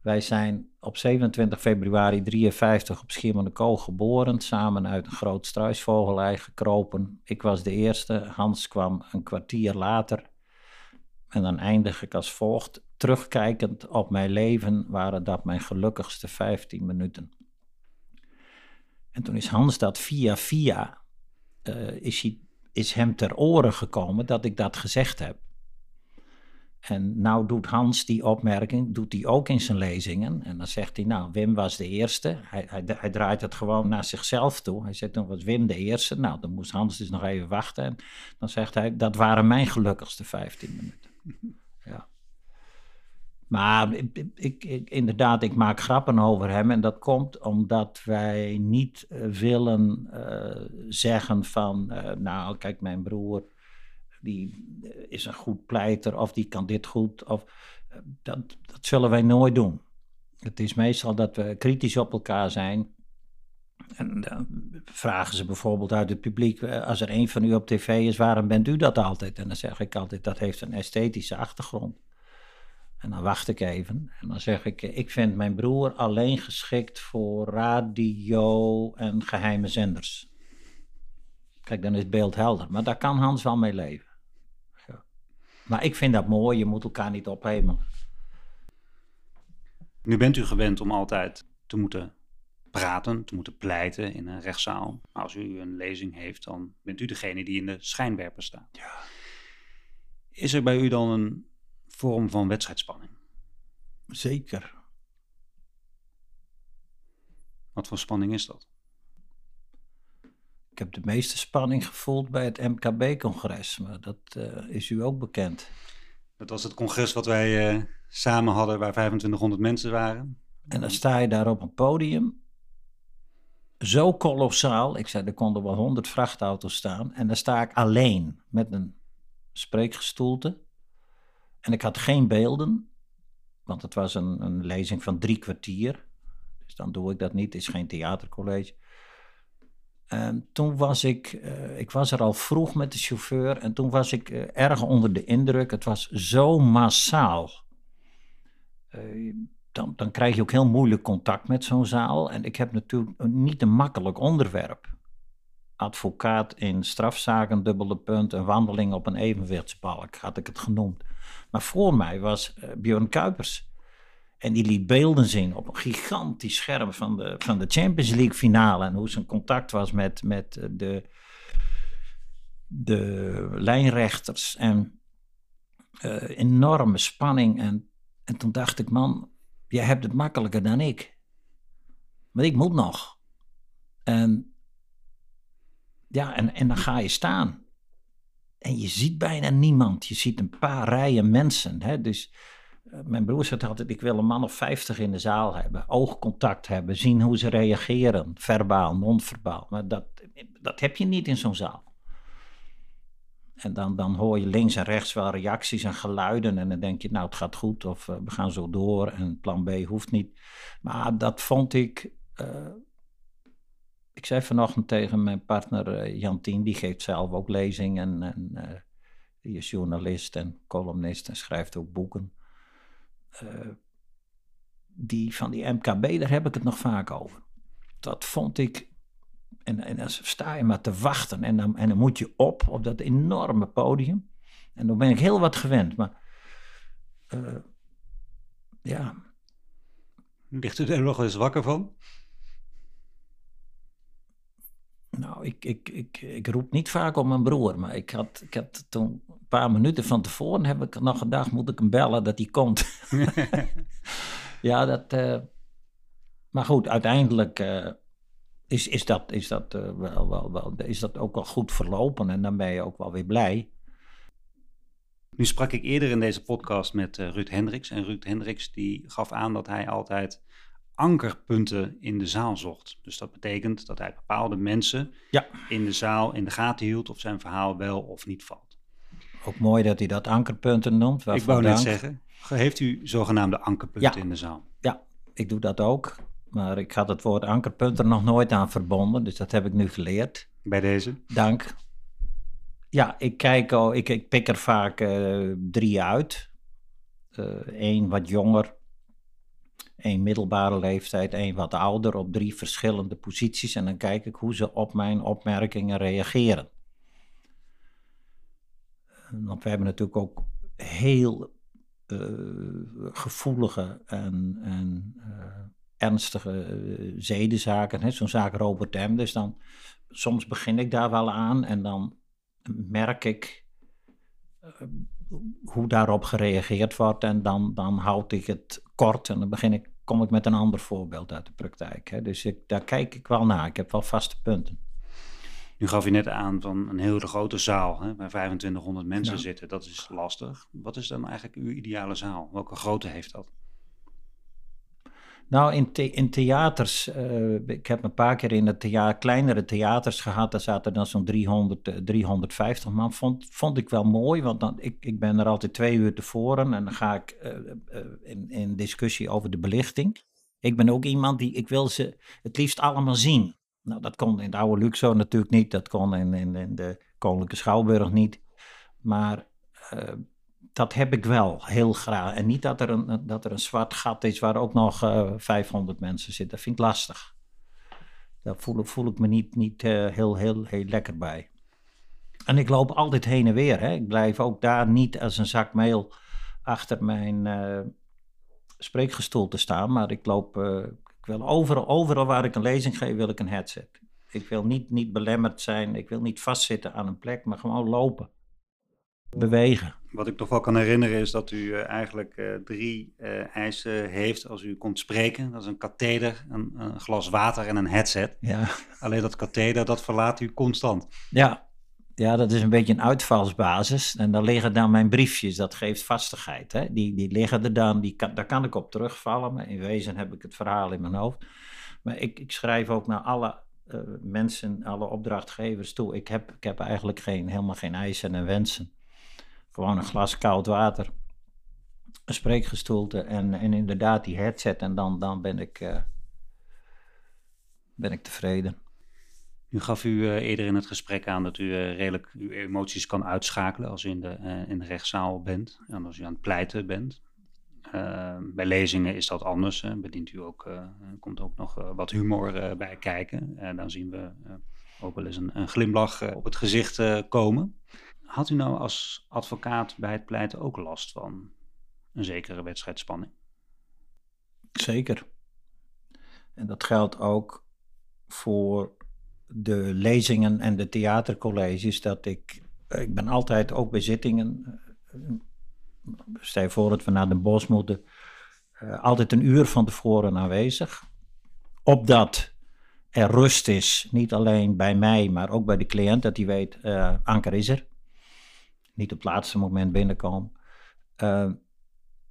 wij zijn op 27 februari 53 op Schiermonnikoog geboren, samen uit een groot struisvogelei gekropen. Ik was de eerste, Hans kwam een kwartier later. En dan eindig ik als volgt. Terugkijkend op mijn leven waren dat mijn gelukkigste 15 minuten. En toen is Hans dat via via, uh, is, hij, is hem ter oren gekomen dat ik dat gezegd heb. En nou doet Hans die opmerking, doet hij ook in zijn lezingen. En dan zegt hij, nou, Wim was de eerste. Hij, hij, hij draait het gewoon naar zichzelf toe. Hij zegt, dan was Wim de eerste. Nou, dan moest Hans dus nog even wachten. En dan zegt hij, dat waren mijn gelukkigste 15 minuten. Ja. Maar ik, ik, ik, inderdaad, ik maak grappen over hem. En dat komt omdat wij niet uh, willen uh, zeggen van, uh, nou, kijk, mijn broer die eh, is een goed pleiter of die kan dit goed. Of, eh, dat, dat zullen wij nooit doen. Het is meestal dat we kritisch op elkaar zijn. En dan vragen ze bijvoorbeeld uit het publiek, eh, als er een van u op tv is, waarom bent u dat altijd? En dan zeg ik altijd, dat heeft een esthetische achtergrond. En dan wacht ik even en dan zeg ik, ik vind mijn broer alleen geschikt voor radio en geheime zenders. Kijk, dan is het beeld helder, maar daar kan Hans wel mee leven. Maar ik vind dat mooi, je moet elkaar niet ophemelen. Nu bent u gewend om altijd te moeten praten, te moeten pleiten in een rechtszaal. Als u een lezing heeft, dan bent u degene die in de schijnwerper staat. Ja. Is er bij u dan een vorm van wedstrijdspanning? Zeker. Wat voor spanning is dat? Ik heb de meeste spanning gevoeld bij het MKB-congres, maar dat uh, is u ook bekend. Dat was het congres wat wij uh, samen hadden, waar 2500 mensen waren. En dan sta je daar op een podium, zo kolossaal. Ik zei, er konden wel 100 vrachtauto's staan. En dan sta ik alleen met een spreekgestoelte. En ik had geen beelden, want het was een, een lezing van drie kwartier. Dus dan doe ik dat niet, het is geen theatercollege. En toen was ik, uh, ik was er al vroeg met de chauffeur en toen was ik uh, erg onder de indruk. Het was zo massaal. Uh, dan, dan krijg je ook heel moeilijk contact met zo'n zaal. En ik heb natuurlijk niet een makkelijk onderwerp. Advocaat in strafzaken, dubbele punt, een wandeling op een evenwichtsbalk, had ik het genoemd. Maar voor mij was Björn Kuipers. En die liet beelden zien op een gigantisch scherm van de, van de Champions League finale. En hoe zijn contact was met, met de, de lijnrechters. En uh, enorme spanning. En, en toen dacht ik, man, jij hebt het makkelijker dan ik. Maar ik moet nog. En ja, en, en dan ga je staan. En je ziet bijna niemand. Je ziet een paar rijen mensen. Hè? Dus eh, mijn broer zegt altijd, ik wil een man of vijftig in de zaal hebben. Oogcontact hebben, zien hoe ze reageren. Verbaal, non-verbaal. Maar dat, dat heb je niet in zo'n zaal. En dan, dan hoor je links en rechts wel reacties en geluiden. En dan denk je, nou, het gaat goed. Of uh, we gaan zo door. En plan B hoeft niet. Maar dat vond ik... Uh, ik zei vanochtend tegen mijn partner uh, Jantien, die geeft zelf ook lezingen. En, en die is journalist en columnist en schrijft ook boeken. Uh, die van die MKB, daar heb ik het nog vaak over. Dat vond ik. En, en dan sta je maar te wachten en dan, en dan moet je op op dat enorme podium. En dan ben ik heel wat gewend. Maar uh, ja, Ligt u er nog eens wakker van? Nou, ik, ik, ik, ik roep niet vaak om mijn broer, maar ik had, ik had toen paar minuten van tevoren heb ik nog gedacht, moet ik hem bellen dat hij komt. ja, dat... Uh, maar goed, uiteindelijk uh, is, is dat, is, dat, uh, wel, wel, wel, is dat ook wel goed verlopen en dan ben je ook wel weer blij. Nu sprak ik eerder in deze podcast met Ruud Hendricks. En Ruud Hendricks die gaf aan dat hij altijd ankerpunten in de zaal zocht. Dus dat betekent dat hij bepaalde mensen ja. in de zaal in de gaten hield of zijn verhaal wel of niet valt. Ook mooi dat hij dat ankerpunten noemt. Ik wou net zeggen, heeft u zogenaamde ankerpunten in de zaal? Ja, ik doe dat ook. Maar ik had het woord ankerpunt er nog nooit aan verbonden, dus dat heb ik nu geleerd. Bij deze? Dank. Ja, ik kijk al, ik, ik pik er vaak uh, drie uit. Eén wat jonger, een middelbare leeftijd, een wat ouder, op drie verschillende posities. En dan kijk ik hoe ze op mijn opmerkingen reageren. Want we hebben natuurlijk ook heel uh, gevoelige en, en uh, ernstige uh, zedenzaken. Zo'n zaak Robert M. Dus dan, soms begin ik daar wel aan en dan merk ik hoe daarop gereageerd wordt. En dan, dan houd ik het kort en dan begin ik, kom ik met een ander voorbeeld uit de praktijk. Hè. Dus ik, daar kijk ik wel naar. Ik heb wel vaste punten. Nu gaf je net aan van een hele grote zaal, hè, waar 2500 mensen ja. zitten. Dat is lastig. Wat is dan eigenlijk uw ideale zaal? Welke grootte heeft dat? Nou, in, the in theaters, uh, ik heb een paar keer in de thea kleinere theaters gehad, daar zaten dan zo'n 300, uh, 350 man. Vond, vond ik wel mooi, want dan, ik, ik ben er altijd twee uur tevoren en dan ga ik uh, in, in discussie over de belichting. Ik ben ook iemand die, ik wil ze het liefst allemaal zien. Nou, dat kon in de oude Luxor natuurlijk niet, dat kon in, in, in de Koninklijke Schouwburg niet. Maar dat heb ik wel heel graag. En niet dat er een, dat er een zwart gat is waar ook nog uh, eh, 500 mensen zitten. Dat vind ik lastig. Daar voel, voel ik me niet, niet uh, heel, heel, heel lekker bij. En ik loop altijd heen en weer. Hè. Ik blijf ook daar niet als een zak meel achter mijn uh, spreekgestoel te staan. Maar ik loop, wil overal, overal waar ik een lezing geef, wil ik een headset. Ik wil niet, niet belemmerd zijn. Ik wil niet vastzitten aan een plek, maar gewoon lopen bewegen. Wat ik toch wel kan herinneren is dat u uh, eigenlijk uh, drie uh, eisen heeft als u komt spreken. Dat is een katheder, een, een, glas water en een headset. Ja. Alleen dat katheder, dat verlaat u constant. Ja. Ja, dat is een beetje een uitvalsbasis. En daar liggen dan mijn briefjes, dat geeft vastigheid. Hè? Die, die liggen er dan, die daar kan ik op terugvallen. Maar in wezen heb ik het verhaal in mijn hoofd. Maar ik, ik schrijf ook naar alle mensen, alle opdrachtgevers toe. Ik heb, ik heb eigenlijk geen, helemaal geen eisen en wensen. Gewoon een glas koud water, een spreekgestoelte en, en inderdaad die headset. En dan, dan ben, ik, uh, ben ik tevreden. Nu gaf u uh, eerder in het gesprek aan dat u uh, redelijk uw emoties kan uitschakelen als u in de, in de rechtszaal bent en als u aan het pleiten bent. bij lezingen is dat anders. Hè. Bedient u ook, komt ook nog wat humor bij kijken. En dan zien we ook wel eens een, een glimlach op het gezicht komen. Had u nou als advocaat bij het pleiten ook last van een zekere wedstrijdspanning? Zeker. En dat geldt ook voor de lezingen en de theatercolleges. Dat ik, ik ben altijd ook bij zittingen. Eh, stel je voor dat we naar de bos moeten. Uh, altijd een uur van tevoren aanwezig. Opdat er rust is, niet alleen bij mij, maar ook bij de cliënt, dat hij weet, Anker is er niet op het laatste moment binnenkomen.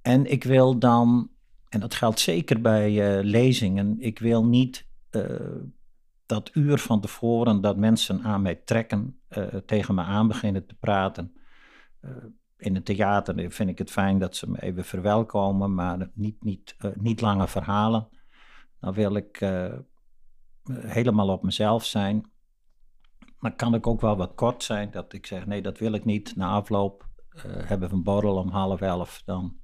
En ik wil dan, en dat geldt zeker bij lezingen, ik wil niet dat uur van tevoren dat mensen aan mij trekken, tegen me aan beginnen te praten. in het theater vind ik het fijn dat ze me even verwelkomen, maar niet, niet, niet lange verhalen. Dan wil ik helemaal op mezelf zijn. Maar kan ik ook wel wat kort zijn, dat ik zeg, nee, dat wil ik niet. Na afloop hebben we een borrel om half elf, dan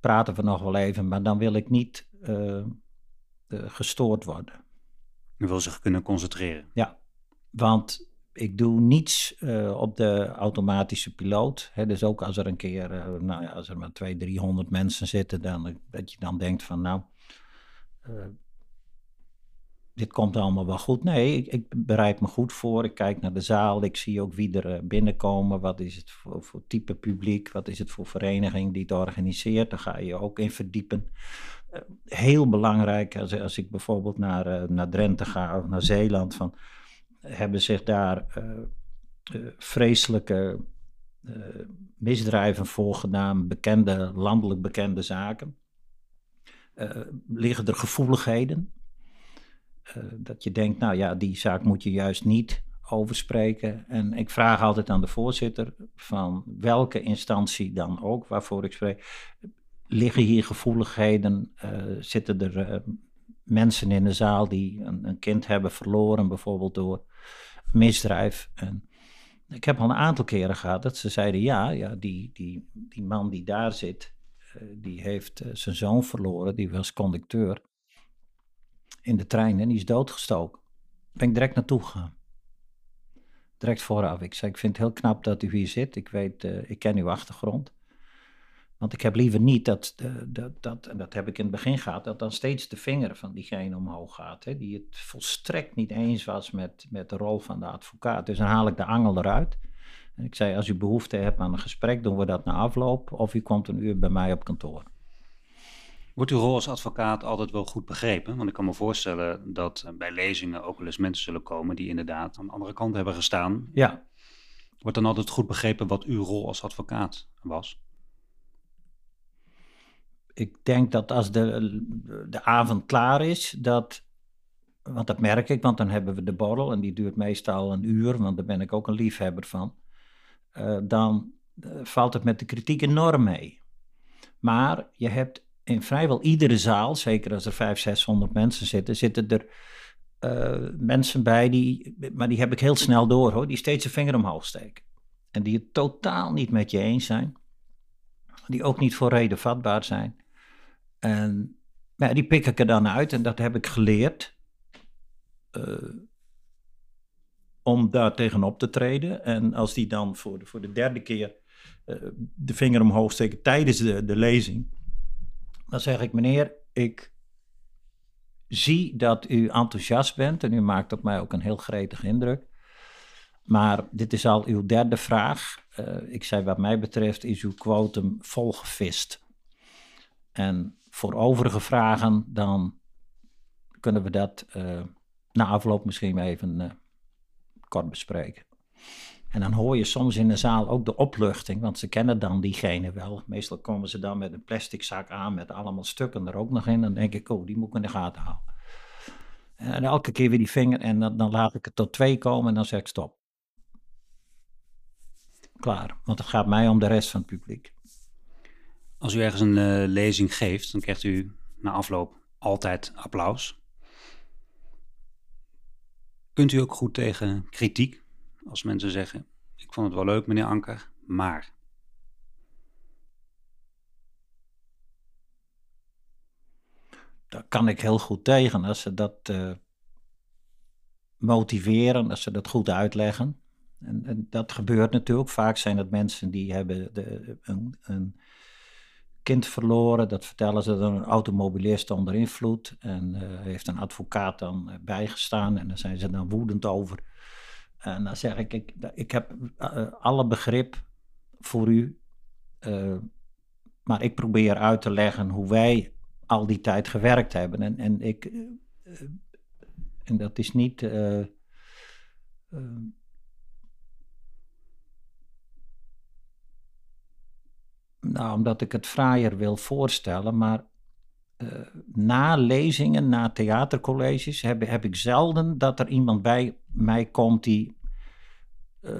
praten we nog wel even, maar dan wil ik niet gestoord worden. Je wil zich kunnen concentreren. Ja, want ik doe niets uh, op de automatische piloot. Hè, dus ook als er een keer, uh, nou ja, als er maar 200, 300 mensen zitten, dan, dat je dan denkt van nou, uh, dit komt allemaal wel goed. Nee, ik, ik, bereid me goed voor. Ik kijk naar de zaal. Ik zie ook wie er binnenkomen. Wat is het voor, voor, type publiek? Wat is het voor vereniging die het organiseert? Daar ga je ook in verdiepen. Heel belangrijk als, als ik bijvoorbeeld naar, naar Drenthe ga of naar Zeeland. Van, hebben zich daar uh, vreselijke uh, misdrijven voorgedaan, bekende, landelijk bekende zaken. liggen er gevoeligheden? dat je denkt, nou ja, die zaak moet je juist niet overspreken. En ik vraag altijd aan de voorzitter van welke instantie dan ook waarvoor ik spreek. Liggen hier gevoeligheden? zitten er mensen in de zaal die een, een, kind hebben verloren, bijvoorbeeld door misdrijf. En ik heb al een aantal keren gehad dat ze zeiden: ja, ja die, die, die man die daar zit, uh, die heeft zijn zoon verloren, die was conducteur in de trein en die is doodgestoken. Ben ik direct naartoe gegaan. Direct vooraf. Ik zei: Ik vind het heel knap dat u hier zit. Ik weet, ik ken uw achtergrond. Want ik heb liever niet dat, dat, dat, en dat heb ik in het begin gehad, dat dan steeds de vinger van diegene omhoog gaat. Hè, die het volstrekt niet eens was met, met de rol van de advocaat. Dus dan haal ik de angel eruit. En ik zei, als u behoefte hebt aan een gesprek, doen we dat na afloop. Of u komt een uur bij mij op kantoor. Wordt uw rol als advocaat altijd wel goed begrepen? Want ik kan me voorstellen dat bij lezingen ook wel eens mensen zullen komen die inderdaad aan de andere kant hebben gestaan. Ja. Wordt dan altijd goed begrepen wat uw rol als advocaat was? Ik denk dat als de, de avond klaar is, dat, want dat merk ik, want dan hebben we de borrel en die duurt meestal een uur, want daar ben ik ook een liefhebber van. Uh, dan uh, valt het met de kritiek enorm mee. Maar je hebt in vrijwel iedere zaal, zeker als er 500, 600 mensen zitten, zitten er uh, mensen bij die, maar die heb ik heel snel door hoor, die steeds een vinger omhoog steken. En die het totaal niet met je eens zijn. Die ook niet voor reden vatbaar zijn. En ja, die pik ik er dan uit en dat heb ik geleerd. Uh, om daar tegenop te treden. En als die dan voor de, voor de derde keer uh, de vinger omhoog steken tijdens de, de lezing, dan zeg ik: Meneer, ik zie dat u enthousiast bent en u maakt op mij ook een heel gretige indruk. Maar dit is al uw derde vraag. Uh, ik zei: Wat mij betreft is uw quotum volgevist. En voor overige vragen, dan kunnen we dat uh, na afloop misschien even uh, kort bespreken. En dan hoor je soms in de zaal ook de opluchting, want ze kennen dan diegene wel. Meestal komen ze dan met een plastic zak aan met allemaal stukken er ook nog in. Dan denk ik, oh, die moet ik in de gaten houden. En elke keer weer die vinger en dan, dan laat ik het tot twee komen en dan zeg ik stop. Klaar, want het gaat mij om de rest van het publiek. Als u ergens een uh, lezing geeft, dan krijgt u na afloop altijd applaus. Kunt u ook goed tegen kritiek? Als mensen zeggen: Ik vond het wel leuk, meneer Anker, maar. Daar kan ik heel goed tegen als ze dat uh, motiveren, als ze dat goed uitleggen. En, en, dat gebeurt natuurlijk. Vaak zijn het mensen die hebben de, een, een kind verloren. Dat vertellen ze dan een automobilist onder invloed. En uh, heeft een advocaat dan bijgestaan. En daar zijn ze dan woedend over. En dan zeg ik, ik, ik heb uh, alle begrip voor u. Maar ik probeer uit te leggen hoe wij al die tijd gewerkt hebben. En, en, ik, en dat is niet nou, omdat ik het fraaier wil voorstellen, maar uh, na lezingen, na theatercolleges, heb, heb ik zelden dat er iemand bij mij komt die uh,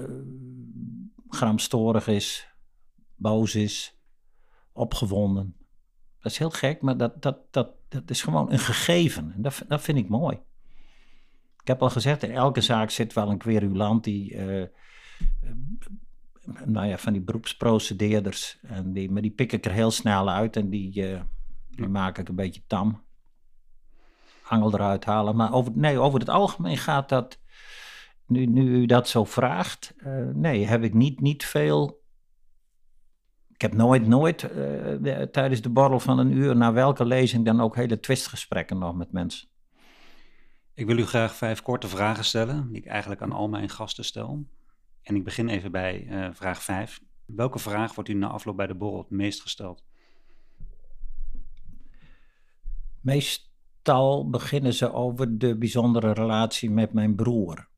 gramstorig is, boos is, opgewonden. Dat is heel gek, maar dat, dat, dat, dat is gewoon een gegeven. En dat, dat vind ik mooi. Ik heb al gezegd, in elke zaak zit wel een querulant die uh, nou ja, van die beroepsprocedeerders. En die, maar die pik ik er heel snel uit en die, uh, die maak ik een beetje tam. Angel eruit halen. Maar over, nee, over het algemeen gaat dat nu, nu u dat zo vraagt, uh, nee, heb ik niet, niet veel. Ik heb nooit, nooit uh, de, tijdens de borrel van een uur, na welke lezing dan ook hele twistgesprekken nog met mensen. Ik wil u graag vijf korte vragen stellen, die ik eigenlijk aan al mijn gasten stel. En ik begin even bij uh, vraag vijf. Welke vraag wordt u na afloop bij de borrel het meest gesteld? Meestal beginnen ze over de bijzondere relatie met mijn broer.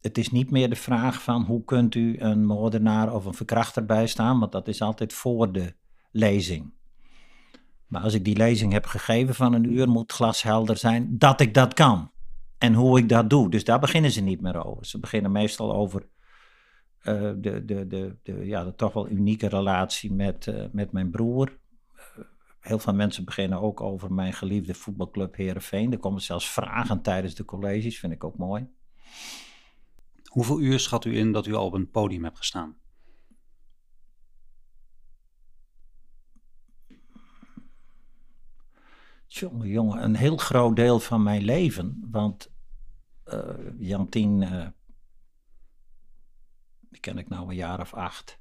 Het is niet meer de vraag van hoe kunt u een moordenaar of een verkrachter bijstaan, want dat is altijd voor de lezing. Maar als ik die lezing heb gegeven van een uur, moet glashelder zijn dat ik dat kan. En hoe ik dat doe. Dus daar beginnen ze niet meer over. Ze beginnen meestal over uh, de, de, de, de, ja, de toch wel unieke relatie met, uh, met mijn broer. Uh, heel veel mensen beginnen ook over mijn geliefde voetbalclub Herenveen. Er komen zelfs vragen tijdens de colleges, vind ik ook mooi. Hoeveel uur schat u in dat u al op een podium hebt gestaan? Jongen, jongen, een heel groot deel van mijn leven. Want uh, Jantien, uh, die ken ik nou een jaar of acht.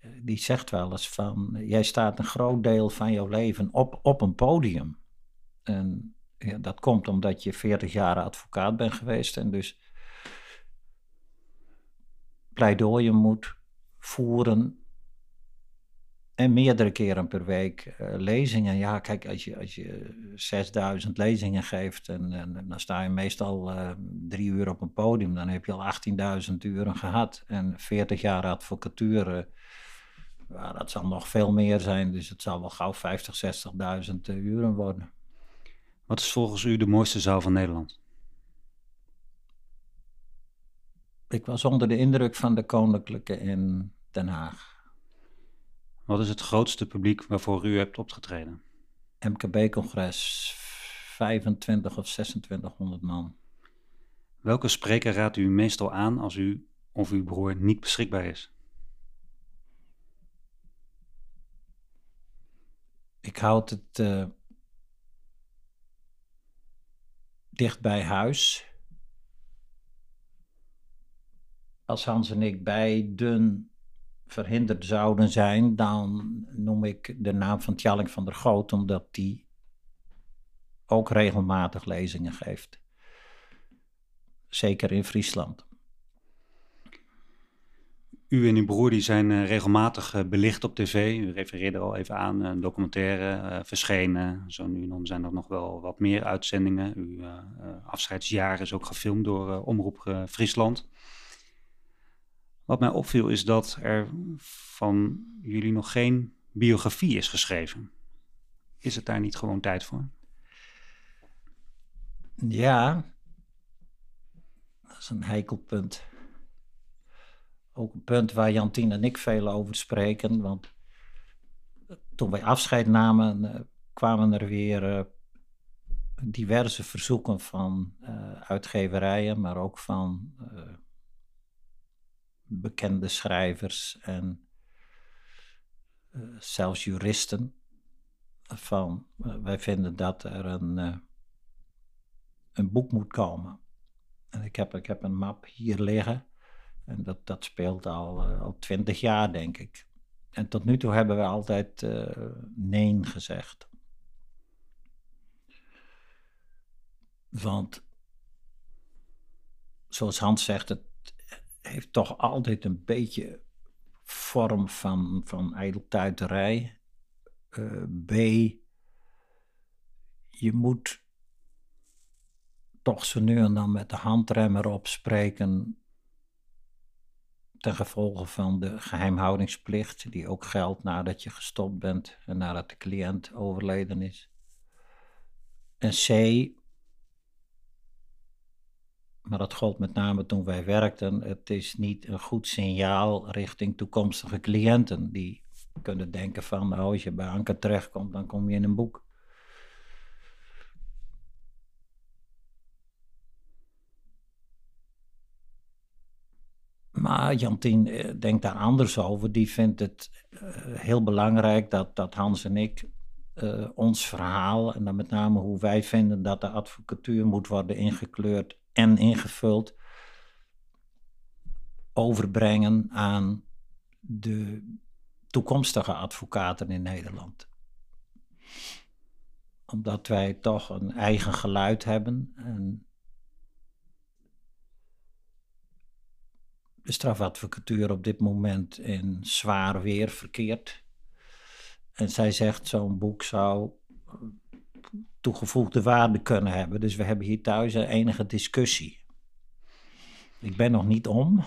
Uh, die zegt wel eens van, jij staat een groot deel van jouw leven op, op een podium. En ja, dat komt omdat je 40 jaar advocaat bent geweest en dus pleidooien moet voeren en meerdere keren per week uh, lezingen. Ja, kijk, als je, als je 6000 lezingen geeft en, en, dan sta je meestal uh, drie uur op een podium, dan heb je al 18.000 uren gehad. En 40 jaar advocatuur, uh, dat zal nog veel meer zijn, dus het zal wel gauw 50, 60.000 uren worden. Wat is volgens u de mooiste zaal van Nederland? Ik was onder de indruk van de Koninklijke in Den Haag. Wat is het grootste publiek waarvoor u hebt opgetreden? MKB-congres, 25 of 2600 man. Welke spreker raadt u meestal aan als u of uw broer niet beschikbaar is? Ik houd het uh, dicht bij huis. Als Hans en ik beiden verhinderd zouden zijn, dan noem ik de naam van Tjalling van der Goot, omdat die ook regelmatig lezingen geeft. Zeker in Friesland. U en uw broer die zijn uh, regelmatig uh, belicht op tv. U refereerde al even aan een documentaire verschenen. Zo nu en dan zijn er nog wel wat meer uitzendingen. Uw afscheidsjaar is ook gefilmd door Omroep Friesland. Wat mij opviel is dat er van jullie nog geen biografie is geschreven. Is het daar niet gewoon tijd voor? Ja, dat is een heikel punt. Ook een punt waar Jantien en ik veel over spreken. Want toen wij afscheid namen, uh, kwamen er weer uh, diverse verzoeken van uitgeverijen, maar ook van bekende schrijvers en uh, zelfs juristen van uh, wij vinden dat er een, uh, een boek moet komen. En ik heb, ik heb een map hier liggen en dat, dat speelt al, al twintig jaar, denk ik. En tot nu toe hebben we altijd nee gezegd. Want, zoals Hans zegt, heeft toch altijd een beetje vorm van, van ijdeltuiterij. Uh, B, je moet toch zo nu en dan met de handrem erop spreken ten gevolge van de geheimhoudingsplicht, die ook geldt nadat je gestopt bent en nadat de cliënt overleden is. En C, maar dat gold met name toen wij werkten. Het is niet een goed signaal richting toekomstige cliënten die kunnen denken van, nou, als je bij Anker terechtkomt, dan kom je in een boek. Maar Jantien eh, denkt daar anders over. Die vindt het uh, heel belangrijk dat, dat Hans en ik uh, ons verhaal, en dan met name hoe wij vinden dat de advocatuur moet worden ingekleurd, en ingevuld overbrengen aan de toekomstige advocaten in Nederland. Omdat wij toch een eigen geluid hebben en de strafadvocatuur op dit moment in zwaar weer verkeert. En zij zegt zo'n boek zou toegevoegde waarde kunnen hebben. Dus we hebben hier thuis een enige discussie. Ik ben nog niet om,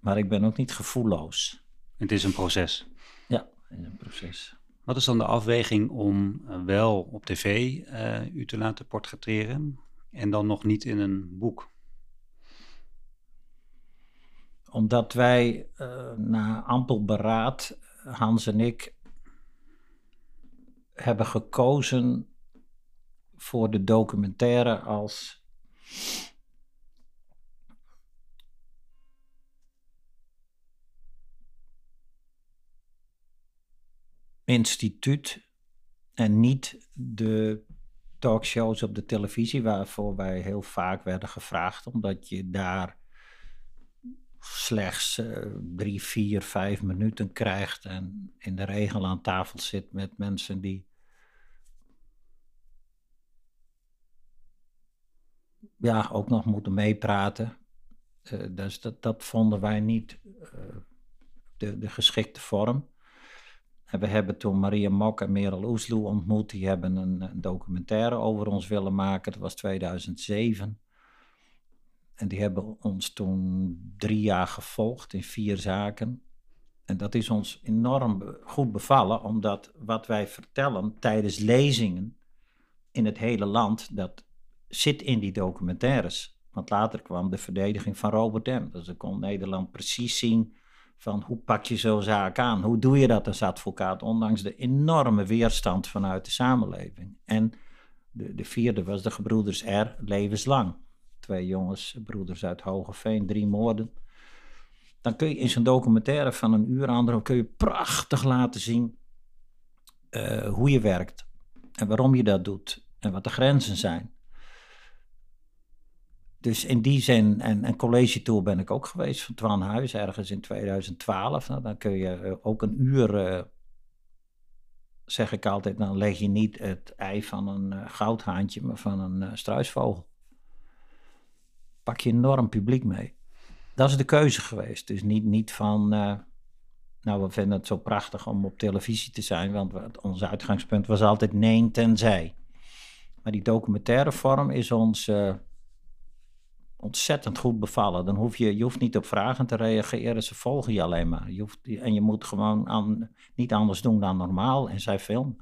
maar ik ben ook niet gevoelloos. Het is een proces. Ja, het is een proces. Wat is dan de afweging om eh, wel op tv uh, u te laten portretteren en dan nog niet in een boek? Omdat wij uh, na ampel beraad, Hans en ik, hebben gekozen voor de documentaire als instituut en niet de talkshows op de televisie waarvoor wij heel vaak werden gevraagd, omdat je daar slechts uh, drie, vier, vijf minuten krijgt en in de regel aan tafel zit met mensen die ja, ook nog moeten meepraten. Uh, dus dat, dat vonden wij niet uh, de, de geschikte vorm. En we hebben toen Maria Mok en Merel Oesloe ontmoet. Die hebben een, een, documentaire over ons willen maken. Dat was 2007. En die hebben ons toen drie jaar gevolgd in vier zaken. En dat is ons enorm goed bevallen, omdat wat wij vertellen tijdens lezingen in het hele land, dat zit in die documentaires. Want later kwam de verdediging van Robert M. Dus dan kon Nederland precies zien van hoe pak je zo'n zaak aan? Hoe doe je dat als advocaat, ondanks de enorme weerstand vanuit de samenleving? En de, de vierde was de gebroeders R, levenslang. Twee jongens, broeders uit Hogeveen, drie moorden. Dan kun je in zo'n documentaire van een uur aan kun je prachtig laten zien uh, hoe je werkt. En waarom je dat doet. En wat de grenzen zijn dus in die zin, en een college tour ben ik ook geweest van Twan Huis ergens in 2012. Nou, dan kun je eh, ook een uur, uh, zeg ik altijd, dan leg je niet het ei van een uh, goudhaantje, maar van een struisvogel. Pak je enorm publiek mee. Dat is de keuze geweest. Dus niet, niet van, nou we vinden het zo prachtig om op televisie te zijn, want ons uitgangspunt was altijd nee tenzij. Maar die documentaire vorm is ons ontzettend goed bevallen. Dan hoef je, je hoeft niet op vragen te reageren, ze volgen je alleen maar. Je hoeft, en je moet gewoon aan, niet anders doen dan normaal en zij film.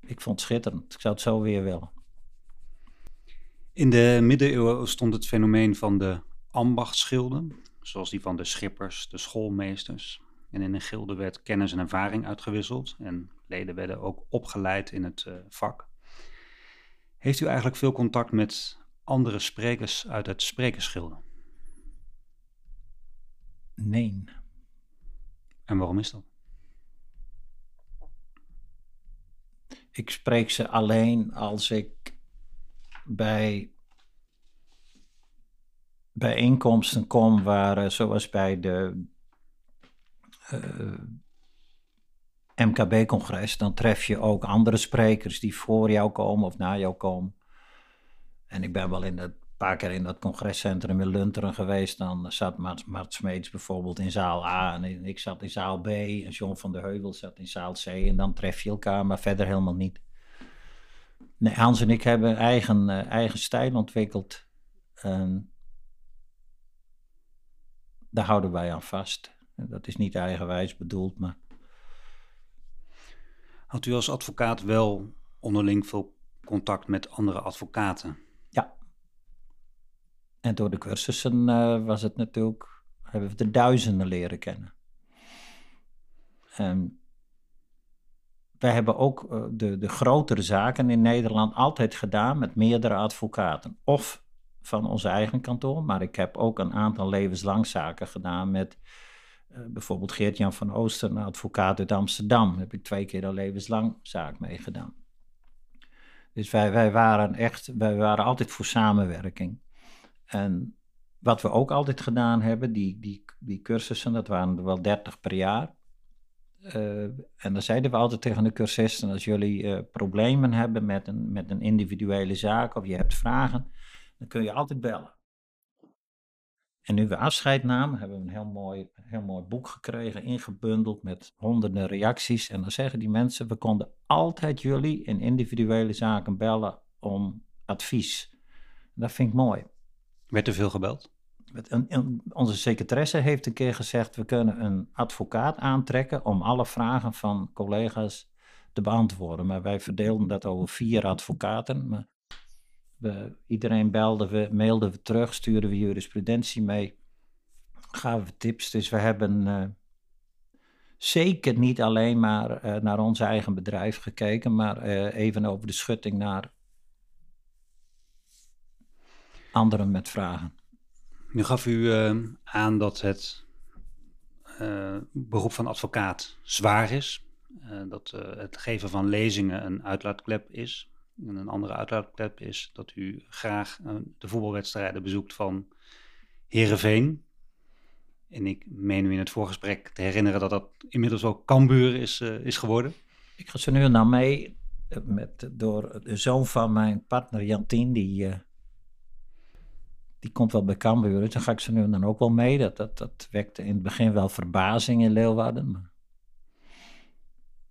Ik vond het schitterend. Ik zou het zo weer willen. In de middeleeuwen stond het fenomeen van de ambachtsschilden, zoals die van de schippers, de schoolmeesters. En in een gilde werd kennis en ervaring uitgewisseld en leden werden ook opgeleid in het uh, vak. Heeft u eigenlijk veel contact met andere sprekers uit het sprekersgilde? Nee. En waarom is dat? Ik spreek ze alleen als ik bij bijeenkomsten kom waar, eh, zoals bij de uh, eh, MKB-congres, dan tref je ook andere sprekers die voor jou komen of na jou komen. En ik ben wel in een paar keer in dat congrescentrum in Lunteren geweest. Dan zat Mart, Mart Smeets bijvoorbeeld in zaal A en ik zat in zaal B. En John van der Heuvel zat in zaal C. En dan tref je elkaar, maar verder helemaal niet. Nee, Hans en ik hebben eigen, uh, eigen stijl ontwikkeld. Daar houden wij aan vast. Dat is niet eigenwijs bedoeld, maar... Had u als advocaat wel onderling veel contact met andere advocaten? En door de cursussen uh, was het natuurlijk, hebben we de duizenden leren kennen. En wij hebben ook uh, de, de grotere zaken in Nederland altijd gedaan met meerdere advocaten. Of van ons eigen kantoor, maar ik heb ook een aantal levenslang zaken gedaan met uh, bijvoorbeeld Geert-Jan van Ooster, een advocaat uit Amsterdam. Daar heb ik twee keer een levenslang zaak mee gedaan. Dus wij, wij waren echt, wij waren altijd voor samenwerking. En wat we ook altijd gedaan hebben, die, die, die cursussen, dat waren er wel 30 per jaar. Uh, en dan zeiden we altijd tegen de cursisten, als jullie uh, problemen hebben met een, met een individuele zaak of je hebt vragen, dan kun je altijd bellen. En nu we afscheid namen, hebben we een heel mooi, heel mooi boek gekregen, ingebundeld met honderden reacties. En dan zeggen die mensen, we konden altijd jullie in individuele zaken bellen om advies. Dat vind ik mooi. Werd er veel gebeld? Onze secretaresse heeft een keer gezegd: we kunnen een advocaat aantrekken om alle vragen van collega's te beantwoorden. Maar wij verdeelden dat over vier advocaten. We, iedereen belde we, mailden we terug, stuurden we jurisprudentie mee, gaven we tips. Dus we hebben uh, zeker niet alleen maar uh, naar ons eigen bedrijf gekeken, maar uh, even over de schutting naar anderen met vragen. Nu gaf u aan dat het beroep van advocaat zwaar is. dat het geven van lezingen een uitlaatklep is. En een andere uitlaatklep is dat u graag de voetbalwedstrijden bezoekt van Herenveen. En ik meen u in het voorgesprek te herinneren dat dat inmiddels ook Cambuur is, is geworden. Ik ga ze nu dan mee eh, met, door de zoon van mijn partner Jantien, die, die komt wel bij Cambuur. Dus dan ga ik ze nu dan ook wel mee. Dat, dat, dat wekte in het begin wel verbazing in Leeuwarden. Maar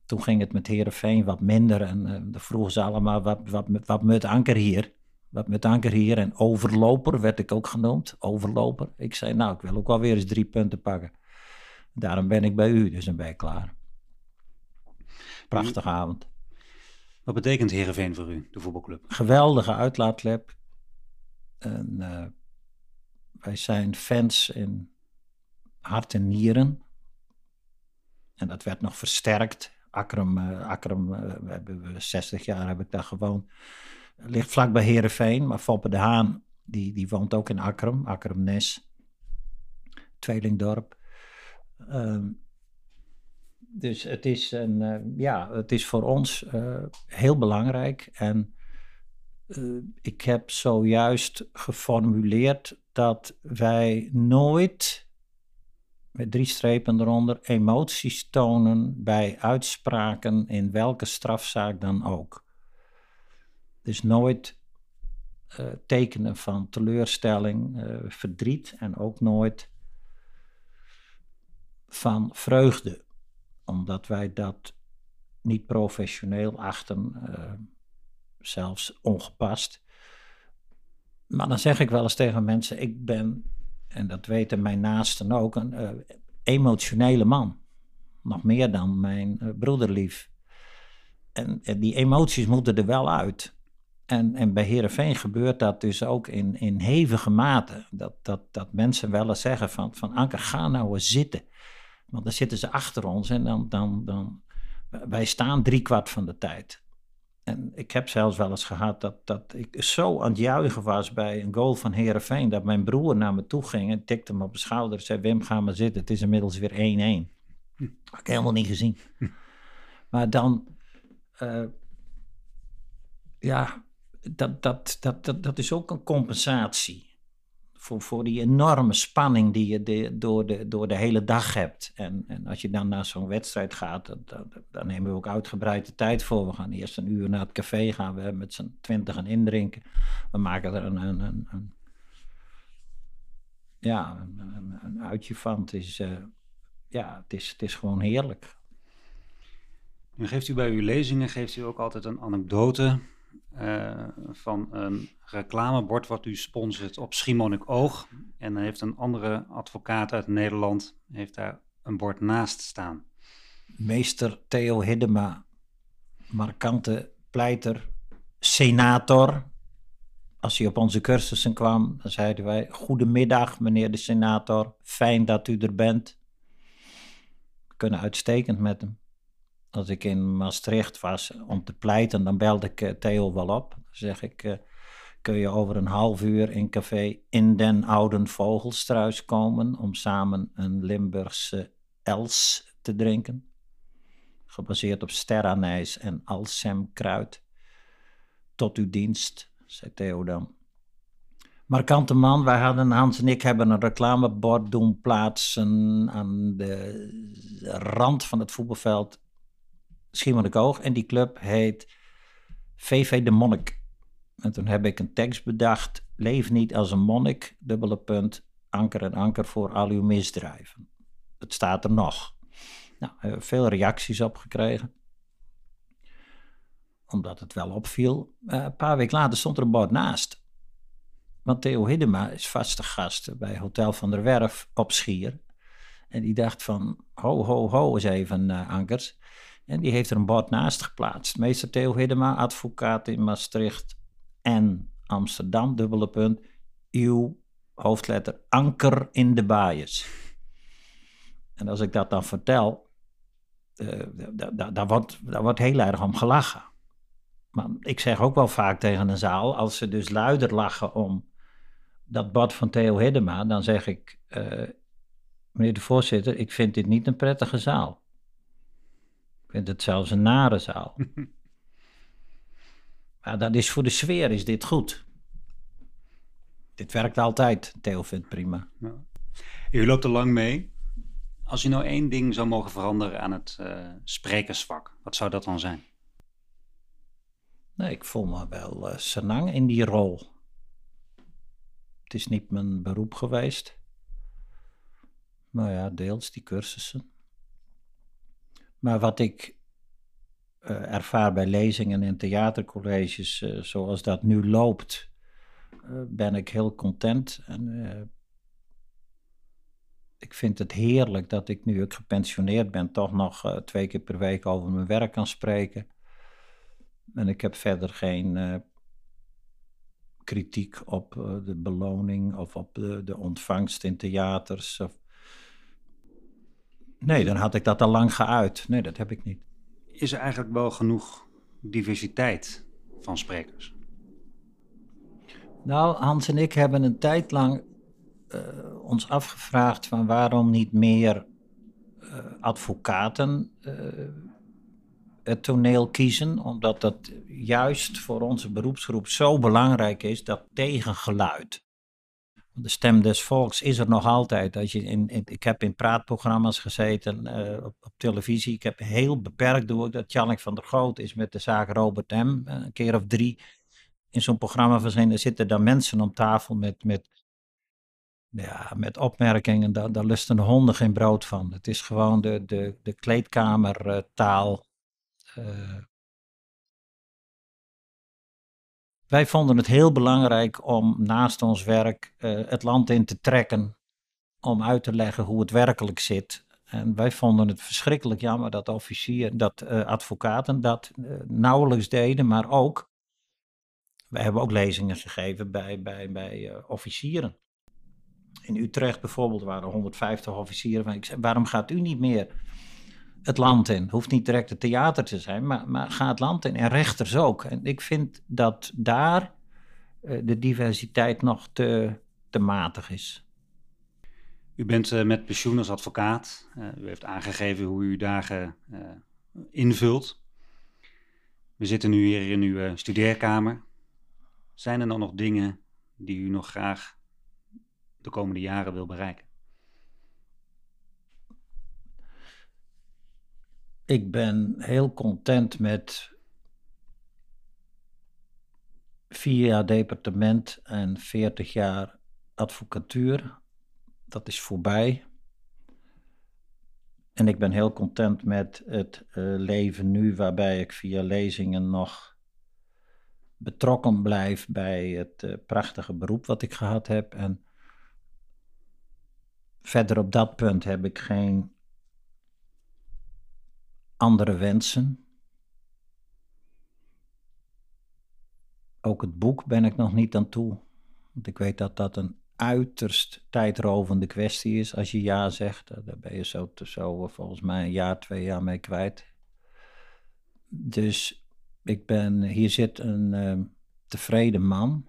toen ging het met Herenveen wat minder en uh, dan vroegen ze allemaal wat, wat, wat met anker hier. Wat met anker hier en overloper werd ik ook genoemd, overloper. Ik zei nou, ik wil ook wel weer eens drie punten pakken. Daarom ben ik bij u, dus dan ben ik klaar. Prachtige avond. Wat betekent Herenveen voor u, de voetbalclub? Geweldige uitlaatklep. En, uh, wij zijn fans in hart en nieren. En dat werd nog versterkt Akrum, uh, Akrum uh, we hebben 60 jaar heb ik daar gewoond. Ligt vlak bij Heerenveen, maar Foppe de Haan, die, die woont ook in Akrum, Akrum Nes, Tweelingdorp. Um, dus het is, een, uh, ja, het is voor ons heel belangrijk. En ik heb zojuist geformuleerd dat wij nooit met drie strepen eronder, emoties tonen bij uitspraken in welke strafzaak dan ook. Dus nooit uh, tekenen van teleurstelling, uh, verdriet en ook nooit van vreugde, omdat wij dat niet professioneel achten, uh, zelfs ongepast. Maar dan zeg ik wel eens tegen mensen: ik ben en dat weten mijn naasten ook, een uh, emotionele man. Nog meer dan mijn uh, broederlief. En, en, die emoties moeten er wel uit. En, en bij Herenveen gebeurt dat dus ook in, in hevige mate. Dat, dat, dat mensen wel eens zeggen van, van Anke, ga nou eens zitten. Want dan zitten ze achter ons en dan, dan, dan wij staan driekwart van de tijd. En ik heb zelfs wel eens gehad dat, dat ik zo aan het juichen was bij een goal van Herenveen. Dat mijn broer naar me toe ging en tikte me op de schouder. En zei: Wim, ga maar zitten. Het is inmiddels weer 1-1. Hm. Had ik helemaal niet gezien. Hm. Maar dan, uh, ja, dat, dat, dat, dat, dat is ook een compensatie voor, voor die enorme spanning die je door, de, door de hele dag hebt. En, en als je dan naar zo'n wedstrijd gaat, dan, dan nemen we ook uitgebreid tijd voor. We gaan eerst een uur naar het café gaan, we met z'n twintigen indrinken. We maken er een, een, een, ja, een, uitje van. Het is, uh, ja, het is, het is gewoon heerlijk. Nu geeft u bij uw lezingen geeft u ook altijd een anekdote uh, van een reclamebord wat u sponsort op Schiermonnikoog. En dan heeft een andere advocaat uit Nederland heeft daar een bord naast staan. Meester Theo Hiddema, markante pleiter, senator. Als hij op onze cursussen kwam, dan zeiden wij: Goedemiddag, meneer de senator, fijn dat u er bent. We kunnen uitstekend met hem als ik in Maastricht was om te pleiten, dan belde ik uh, Theo wel op. Dan zeg ik, uh, kun je over een half uur in café in den Ouden Vogelstruis komen om samen een Limburgse Els te drinken? Gebaseerd op sterranijs en alsemkruid. Tot uw dienst, zei Theo dan. markante man. Wij hadden, Hans en ik hebben een reclamebord doen plaatsen aan de rand van het voetbalveld Schiermonnikoog. En die club heet VV de Monnik. En toen heb ik een tekst bedacht. Leef niet als een monnik, dubbele punt, anker en anker voor al uw misdrijven. Het staat er nog. Nou, veel reacties op gekregen. Omdat het wel opviel. Uh, een paar weken later stond er een bord naast. Want Theo Hiddema is vaste gast bij Hotel van der Werf op Schier. En die dacht van, ho, ho, ho eens even, uh, Ankers. En die heeft er een bord naast geplaatst. Meester Theo Hiddema, advocaat in Maastricht en Amsterdam, dubbele punt. Uw hoofdletter anker in de baaiers. En als ik dat dan vertel, uh, daar wordt, heel erg om gelachen. Maar ik zeg ook wel vaak tegen een zaal, als ze dus luider lachen om dat bad van Theo Hiddema, dan zeg ik, uh, meneer de voorzitter, ik vind dit niet een prettige zaal. Ik vind het zelfs een nare zaal. maar dat is voor de sfeer is dit goed. Dit werkt altijd. Theo vindt prima. Ja. U loopt er lang mee. Als je nou één ding zou mogen veranderen aan het uh, sprekersvak, wat zou dat dan zijn? Nee, ik voel me wel uh, senang in die rol. Het is niet mijn beroep geweest. Nou ja, deels die cursussen. Maar wat ik uh, ervaar bij lezingen en theatercolleges, uh, zoals dat nu loopt, uh, ben ik heel content. En ik vind het heerlijk dat ik nu ik gepensioneerd ben, toch nog twee keer per week over mijn werk kan spreken. En ik heb verder geen kritiek op de beloning of op de, de ontvangst in theaters. Of... Nee, dan had ik dat al lang geuit. Nee, dat heb ik niet. Is er eigenlijk wel genoeg diversiteit van sprekers? Nou, Hans en ik hebben een tijd lang uh, ons afgevraagd van waarom niet meer uh, advocaten uh, het toneel kiezen, omdat dat juist voor onze beroepsgroep zo belangrijk is, dat tegengeluid. De stem des volks is er nog altijd. Als je in, ik heb in praatprogramma's gezeten uh, op, op, televisie. Ik heb heel beperkt door dat Jannik van der Goot is met de zaak Robert M. Een keer of drie in zo'n programma verschenen. Er zitten dan mensen om tafel met, met, ja, met opmerkingen. Daar, daar lusten de honden geen brood van. Het is gewoon de, de, de kleedkamertaal. Uh, Wij vonden het heel belangrijk om naast ons werk uh, het land in te trekken. Om uit te leggen hoe het werkelijk zit. En wij vonden het verschrikkelijk jammer dat officier, dat uh, advocaten dat uh, nauwelijks deden, maar ook. Wij hebben ook lezingen gegeven bij, bij, bij officieren. In Utrecht bijvoorbeeld waren 150 officieren. Ik zei, waarom gaat u niet meer het land in. Hoeft niet direct het theater te zijn, maar, maar ga het land in. En rechters ook. En ik vind dat daar uh, de diversiteit nog te, te matig is. U bent uh, met pensioen als advocaat. Uh, u heeft aangegeven hoe u dagen invult. We zitten nu hier in uw studeerkamer. Zijn er dan nog dingen die u nog graag de komende jaren wil bereiken? Ik ben heel content met vier jaar departement en veertig jaar advocatuur. Dat is voorbij. En ik ben heel content met het uh, leven nu, waarbij ik via lezingen nog betrokken blijf bij het uh, prachtige beroep wat ik gehad heb. En verder op dat punt heb ik geen andere wensen. Ook het boek ben ik nog niet aan toe. Want ik weet dat dat een uiterst tijdrovende kwestie is. Als je ja zegt, daar ben je zo, zo volgens mij een jaar, twee jaar mee kwijt. Dus ik ben, hier zit een uh, tevreden man.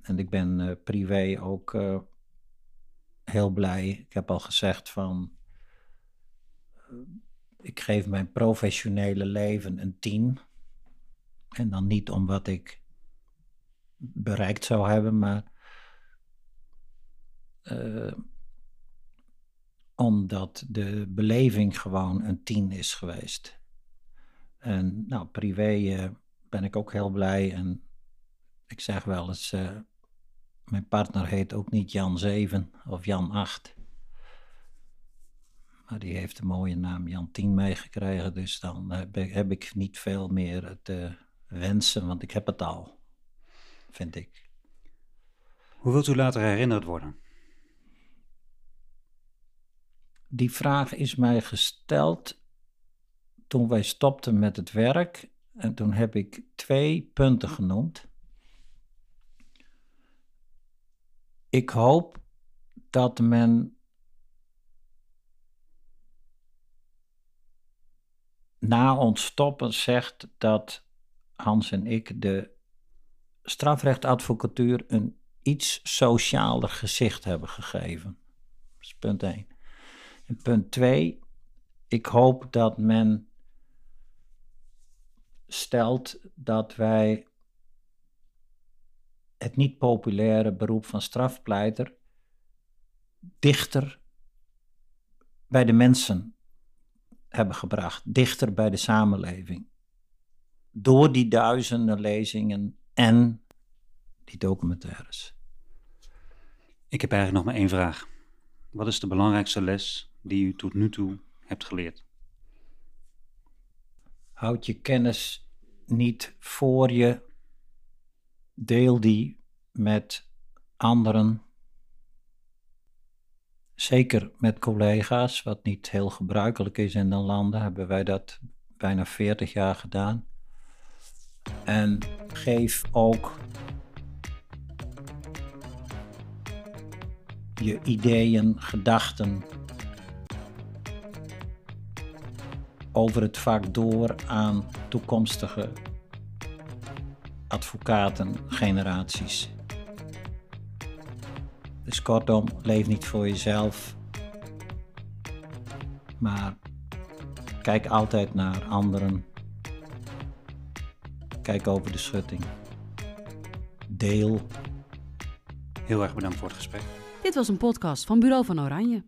En ik ben privé ook heel blij. Ik heb al gezegd van ik geef mijn professionele leven een 10. En dan niet omdat ik bereikt zou hebben, maar eh, omdat de beleving gewoon een tien is geweest. En nou, privé eh, ben ik ook heel blij en ik zeg wel eens, eh, mijn partner heet ook niet Jan 7 of Jan 8. Maar die heeft een mooie naam Jan 10 meegekregen, dus dan heb ik, heb ik niet veel meer te wensen, want ik heb het al, vind ik. Hoe wilt u later herinnerd worden? Die vraag is mij gesteld toen wij stopten met het werk. En toen heb ik twee punten genoemd. Ik hoop dat men na ons stoppen zegt dat Hans en ik de strafrechtadvocatuur een iets socialer gezicht hebben gegeven. Dat is punt 1. En punt 2, ik hoop dat men stelt dat wij het niet populaire beroep van strafpleiter dichter bij de mensen hebben gebracht, dichter bij de samenleving. Door die duizenden lezingen en die documentaires. Ik heb eigenlijk nog maar één vraag. Wat is de belangrijkste les die u tot nu toe hebt geleerd? Houd je kennis niet voor je, deel die met anderen. Zeker met collega's, wat niet heel gebruikelijk is in de landen, hebben wij dat bijna 40 jaar gedaan. En geef ook je ideeën, gedachten over het vak door aan toekomstige advocatengeneraties. Dus kortom, leef niet voor jezelf, maar kijk altijd naar anderen. Kijk over de schutting. Deel. Heel erg bedankt voor het gesprek. Dit was een podcast van Bureau van Oranje.